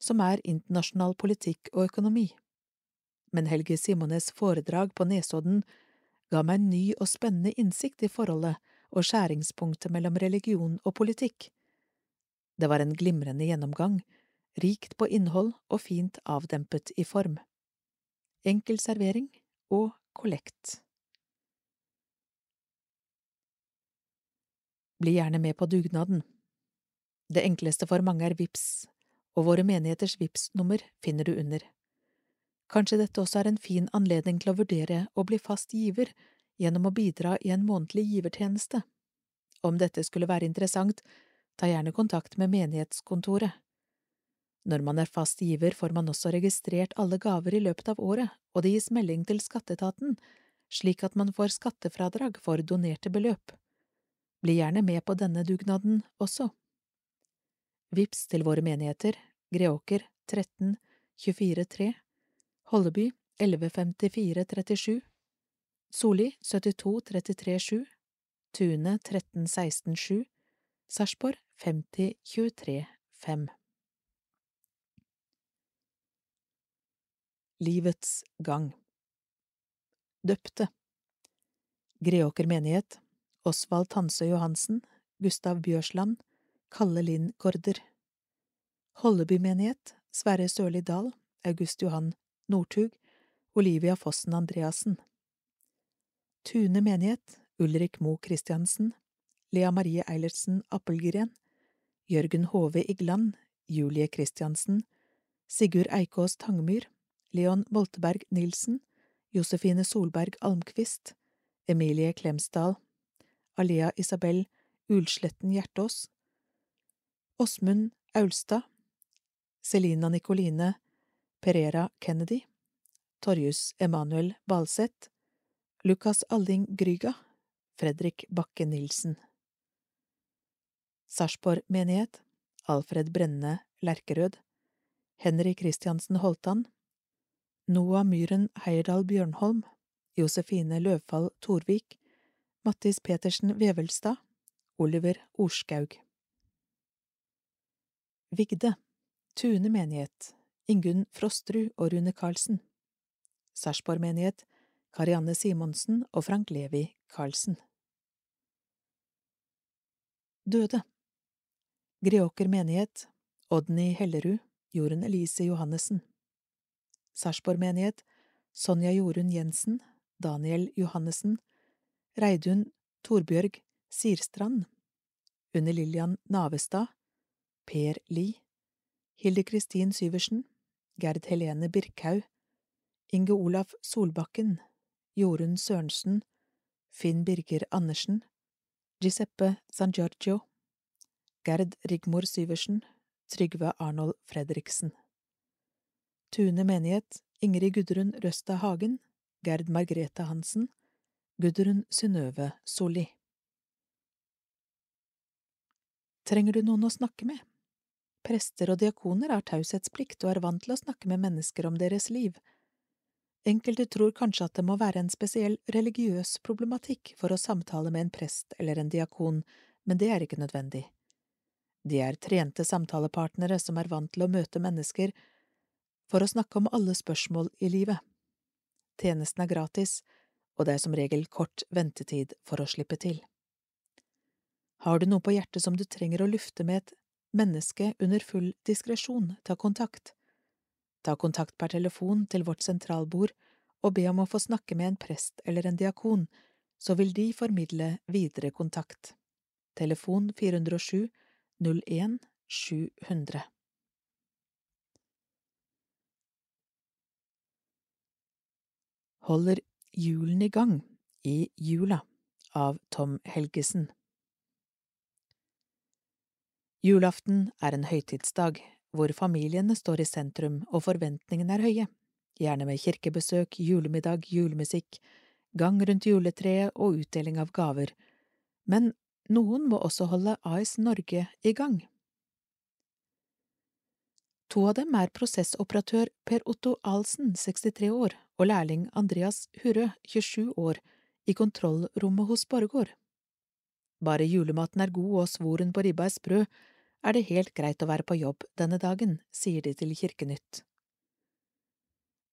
som er internasjonal politikk og økonomi. Men Helge Simones foredrag på Nesodden ga meg en ny og spennende innsikt i forholdet og skjæringspunktet mellom religion og politikk. Det var en glimrende gjennomgang rikt på innhold og fint avdempet i form. Enkel servering og kollekt. Bli gjerne med på dugnaden. Det enkleste for mange er VIPS, og våre menigheters VIPS-nummer finner du under. Kanskje dette også er en fin anledning til å vurdere å bli fast giver gjennom å bidra i en månedlig givertjeneste. Om dette skulle være interessant, ta gjerne kontakt med menighetskontoret. Når man er fast giver, får man også registrert alle gaver i løpet av året, og det gis melding til skatteetaten, slik at man får skattefradrag for donerte beløp. Bli gjerne med på denne dugnaden også. Vips til våre menigheter Greåker 13 24 3 Holleby 1154 37 Soli 72 33 7 Tune 13 16 7 Sarpsborg 50 23 5 Livets gang. Døpte. Greåker menighet. Osvald Tansø Johansen. Gustav Bjørsland. Kalle Linn Gaarder Holleby menighet Sverre Sørli Dahl August Johan Northug Olivia Fossen Andreassen. Tune menighet Ulrik Mo Christiansen Lea Marie Eilertsen Appelgren Jørgen Hove Igland Julie Christiansen Sigurd Eikås Tangmyr Leon Molteberg Nilsen, Josefine Solberg Almqvist, Emilie Klemsdal, Alea Isabel Ulsletten Hjertås, Åsmund Aulstad, Selina Nikoline Perera Kennedy, Torjus Emanuel Balseth, Lukas Alling Gryga, Fredrik Bakke Nilsen. Sarpsborg menighet Alfred Brenne Lerkerød, Henry Christiansen Holtan, Noah Myhren Heierdal Bjørnholm, Josefine Løvfall Torvik, Mattis Petersen Vevelstad, Oliver Orskaug. Vigde, Tune menighet, Ingunn Frostrud og Rune Karlsen. Sarpsborg menighet, Karianne Simonsen og Frank Levi Karlsen. Døde Greåker menighet, Odny Hellerud, Jorunn Elise Johannessen. Sarpsborg menighet, Sonja Jorunn Jensen, Daniel Johannessen, Reidun Torbjørg Sirstrand, Unni Lillian Navestad, Per Li, Hilde Kristin Syversen, Gerd Helene Birkhaug, Inge Olaf Solbakken, Jorunn Sørensen, Finn Birger Andersen, Giuseppe San Giorgio, Gerd Rigmor Syversen, Trygve Arnold Fredriksen. Tune menighet, Ingrid Gudrun Røsta Hagen, Gerd Margrethe Hansen, Gudrun Synnøve Solli. Trenger du noen å snakke med? Prester og diakoner har taushetsplikt og er vant til å snakke med mennesker om deres liv. Enkelte tror kanskje at det må være en spesiell religiøs problematikk for å samtale med en prest eller en diakon, men det er ikke nødvendig. De er trente samtalepartnere som er vant til å møte mennesker for å snakke om alle spørsmål i livet. Tjenesten er gratis, og det er som regel kort ventetid for å slippe til. Har du noe på hjertet som du trenger å lufte med et menneske under full diskresjon, ta kontakt. Ta kontakt per telefon til vårt sentralbord og be om å få snakke med en prest eller en diakon, så vil de formidle videre kontakt. Telefon 407 01 700 Holder julen i gang i jula av Tom Helgesen Julaften er en høytidsdag hvor familiene står i sentrum og forventningene er høye, gjerne med kirkebesøk, julemiddag, julemusikk, gang rundt juletreet og utdeling av gaver, men noen må også holde AS Norge i gang. To av dem er prosessoperatør Per Otto Ahlsen, 63 år, og lærling Andreas Hurø, 27 år, i kontrollrommet hos Borregaard. Bare julematen er god og svoren på ribba er sprø, er det helt greit å være på jobb denne dagen, sier de til Kirkenytt.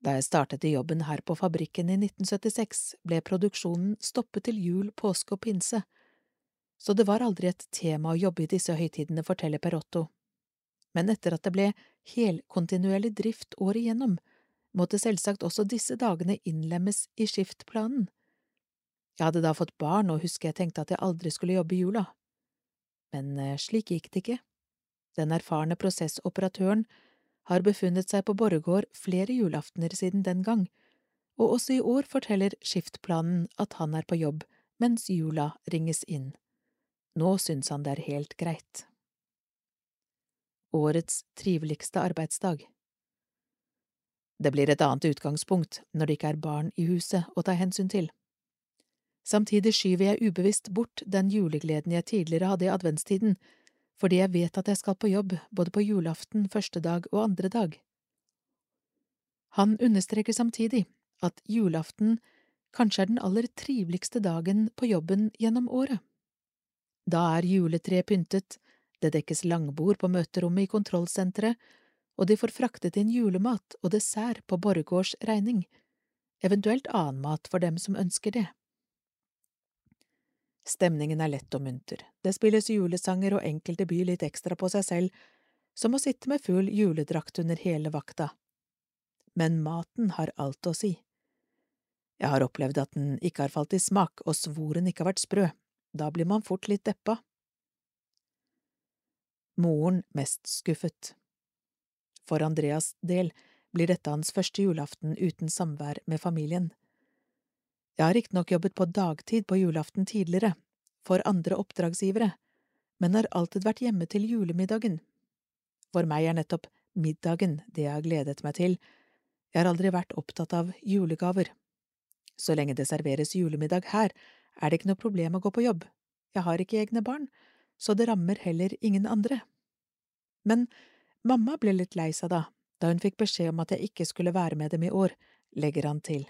Da jeg startet i jobben her på fabrikken i 1976, ble produksjonen stoppet til jul, påske og pinse, så det var aldri et tema å jobbe i disse høytidene, forteller Perotto. Men etter at det ble helkontinuerlig drift året igjennom, måtte selvsagt også disse dagene innlemmes i skiftplanen. Jeg hadde da fått barn og husker jeg tenkte at jeg aldri skulle jobbe i jula. Men eh, slik gikk det ikke. Den erfarne prosessoperatøren har befunnet seg på Borregaard flere julaftener siden den gang, og også i år forteller skiftplanen at han er på jobb mens jula ringes inn. Nå syns han det er helt greit. Årets triveligste arbeidsdag Det blir et annet utgangspunkt når det ikke er barn i huset å ta hensyn til. Samtidig skyver jeg ubevisst bort den julegleden jeg tidligere hadde i adventstiden, fordi jeg vet at jeg skal på jobb både på julaften, første dag og andre dag. Han understreker samtidig at julaften kanskje er den aller triveligste dagen på jobben gjennom året. Da er juletreet pyntet, det dekkes langbord på møterommet i kontrollsenteret, og de får fraktet inn julemat og dessert på Borregaards regning, eventuelt annen mat for dem som ønsker det. Stemningen er lett og munter, det spilles julesanger og enkelte byr litt ekstra på seg selv, som å sitte med full juledrakt under hele vakta. Men maten har alt å si. Jeg har opplevd at den ikke har falt i smak og svoren ikke har vært sprø, da blir man fort litt deppa. Moren mest skuffet. For Andreas' del blir dette hans første julaften uten samvær med familien. Jeg har riktignok jobbet på dagtid på julaften tidligere, for andre oppdragsgivere, men har alltid vært hjemme til julemiddagen. For meg er nettopp middagen det jeg har gledet meg til, jeg har aldri vært opptatt av julegaver. Så lenge det serveres julemiddag her, er det ikke noe problem å gå på jobb, jeg har ikke egne barn, så det rammer heller ingen andre. Men mamma ble litt lei seg da, da hun fikk beskjed om at jeg ikke skulle være med dem i år, legger han til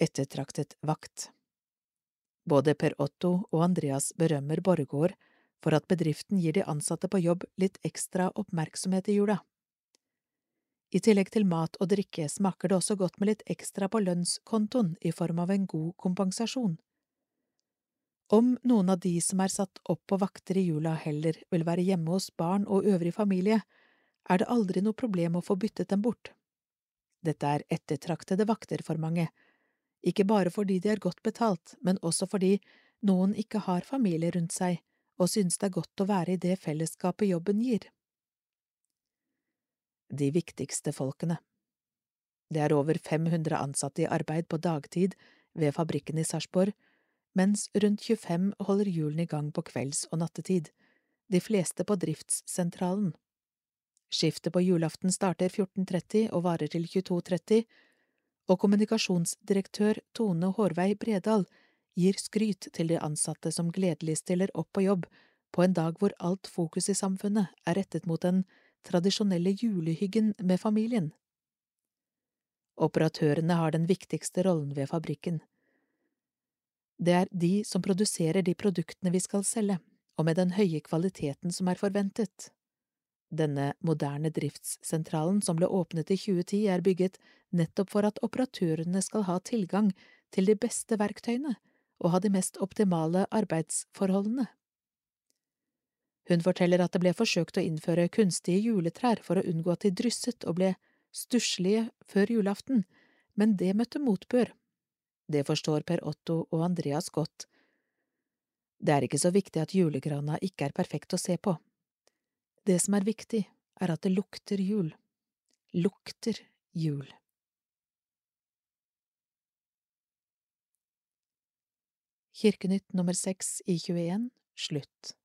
ettertraktet vakt. Både Per Otto og Andreas berømmer Borregaard for at bedriften gir de ansatte på jobb litt ekstra oppmerksomhet i jula. I tillegg til mat og drikke smaker det også godt med litt ekstra på lønnskontoen i form av en god kompensasjon. Om noen av de som er satt opp på vakter i jula heller vil være hjemme hos barn og øvrig familie, er det aldri noe problem å få byttet dem bort. Dette er ettertraktede vakter for mange, ikke bare fordi de er godt betalt, men også fordi noen ikke har familie rundt seg og synes det er godt å være i det fellesskapet jobben gir. De viktigste folkene Det er over 500 ansatte i arbeid på dagtid ved fabrikken i Sarpsborg, mens rundt 25 holder hjulene i gang på kvelds- og nattetid, de fleste på driftssentralen. Skiftet på julaften starter 14.30 og varer til 22.30, og kommunikasjonsdirektør Tone Hårvei Bredal gir skryt til de ansatte som gledelig stiller opp på jobb på en dag hvor alt fokus i samfunnet er rettet mot den tradisjonelle julehyggen med familien. Operatørene har den viktigste rollen ved fabrikken. Det er de som produserer de produktene vi skal selge, og med den høye kvaliteten som er forventet. Denne moderne driftssentralen som ble åpnet i 2010 er bygget nettopp for at operatørene skal ha tilgang til de beste verktøyene og ha de mest optimale arbeidsforholdene. Hun forteller at det ble forsøkt å innføre kunstige juletrær for å unngå at de drysset og ble stusslige før julaften, men det møtte motbør. Det forstår Per Otto og Andreas godt. Det er ikke så viktig at julegrana ikke er perfekt å se på. Det som er viktig, er at det lukter jul. Lukter jul. Kirkenytt nummer seks i 21 slutt.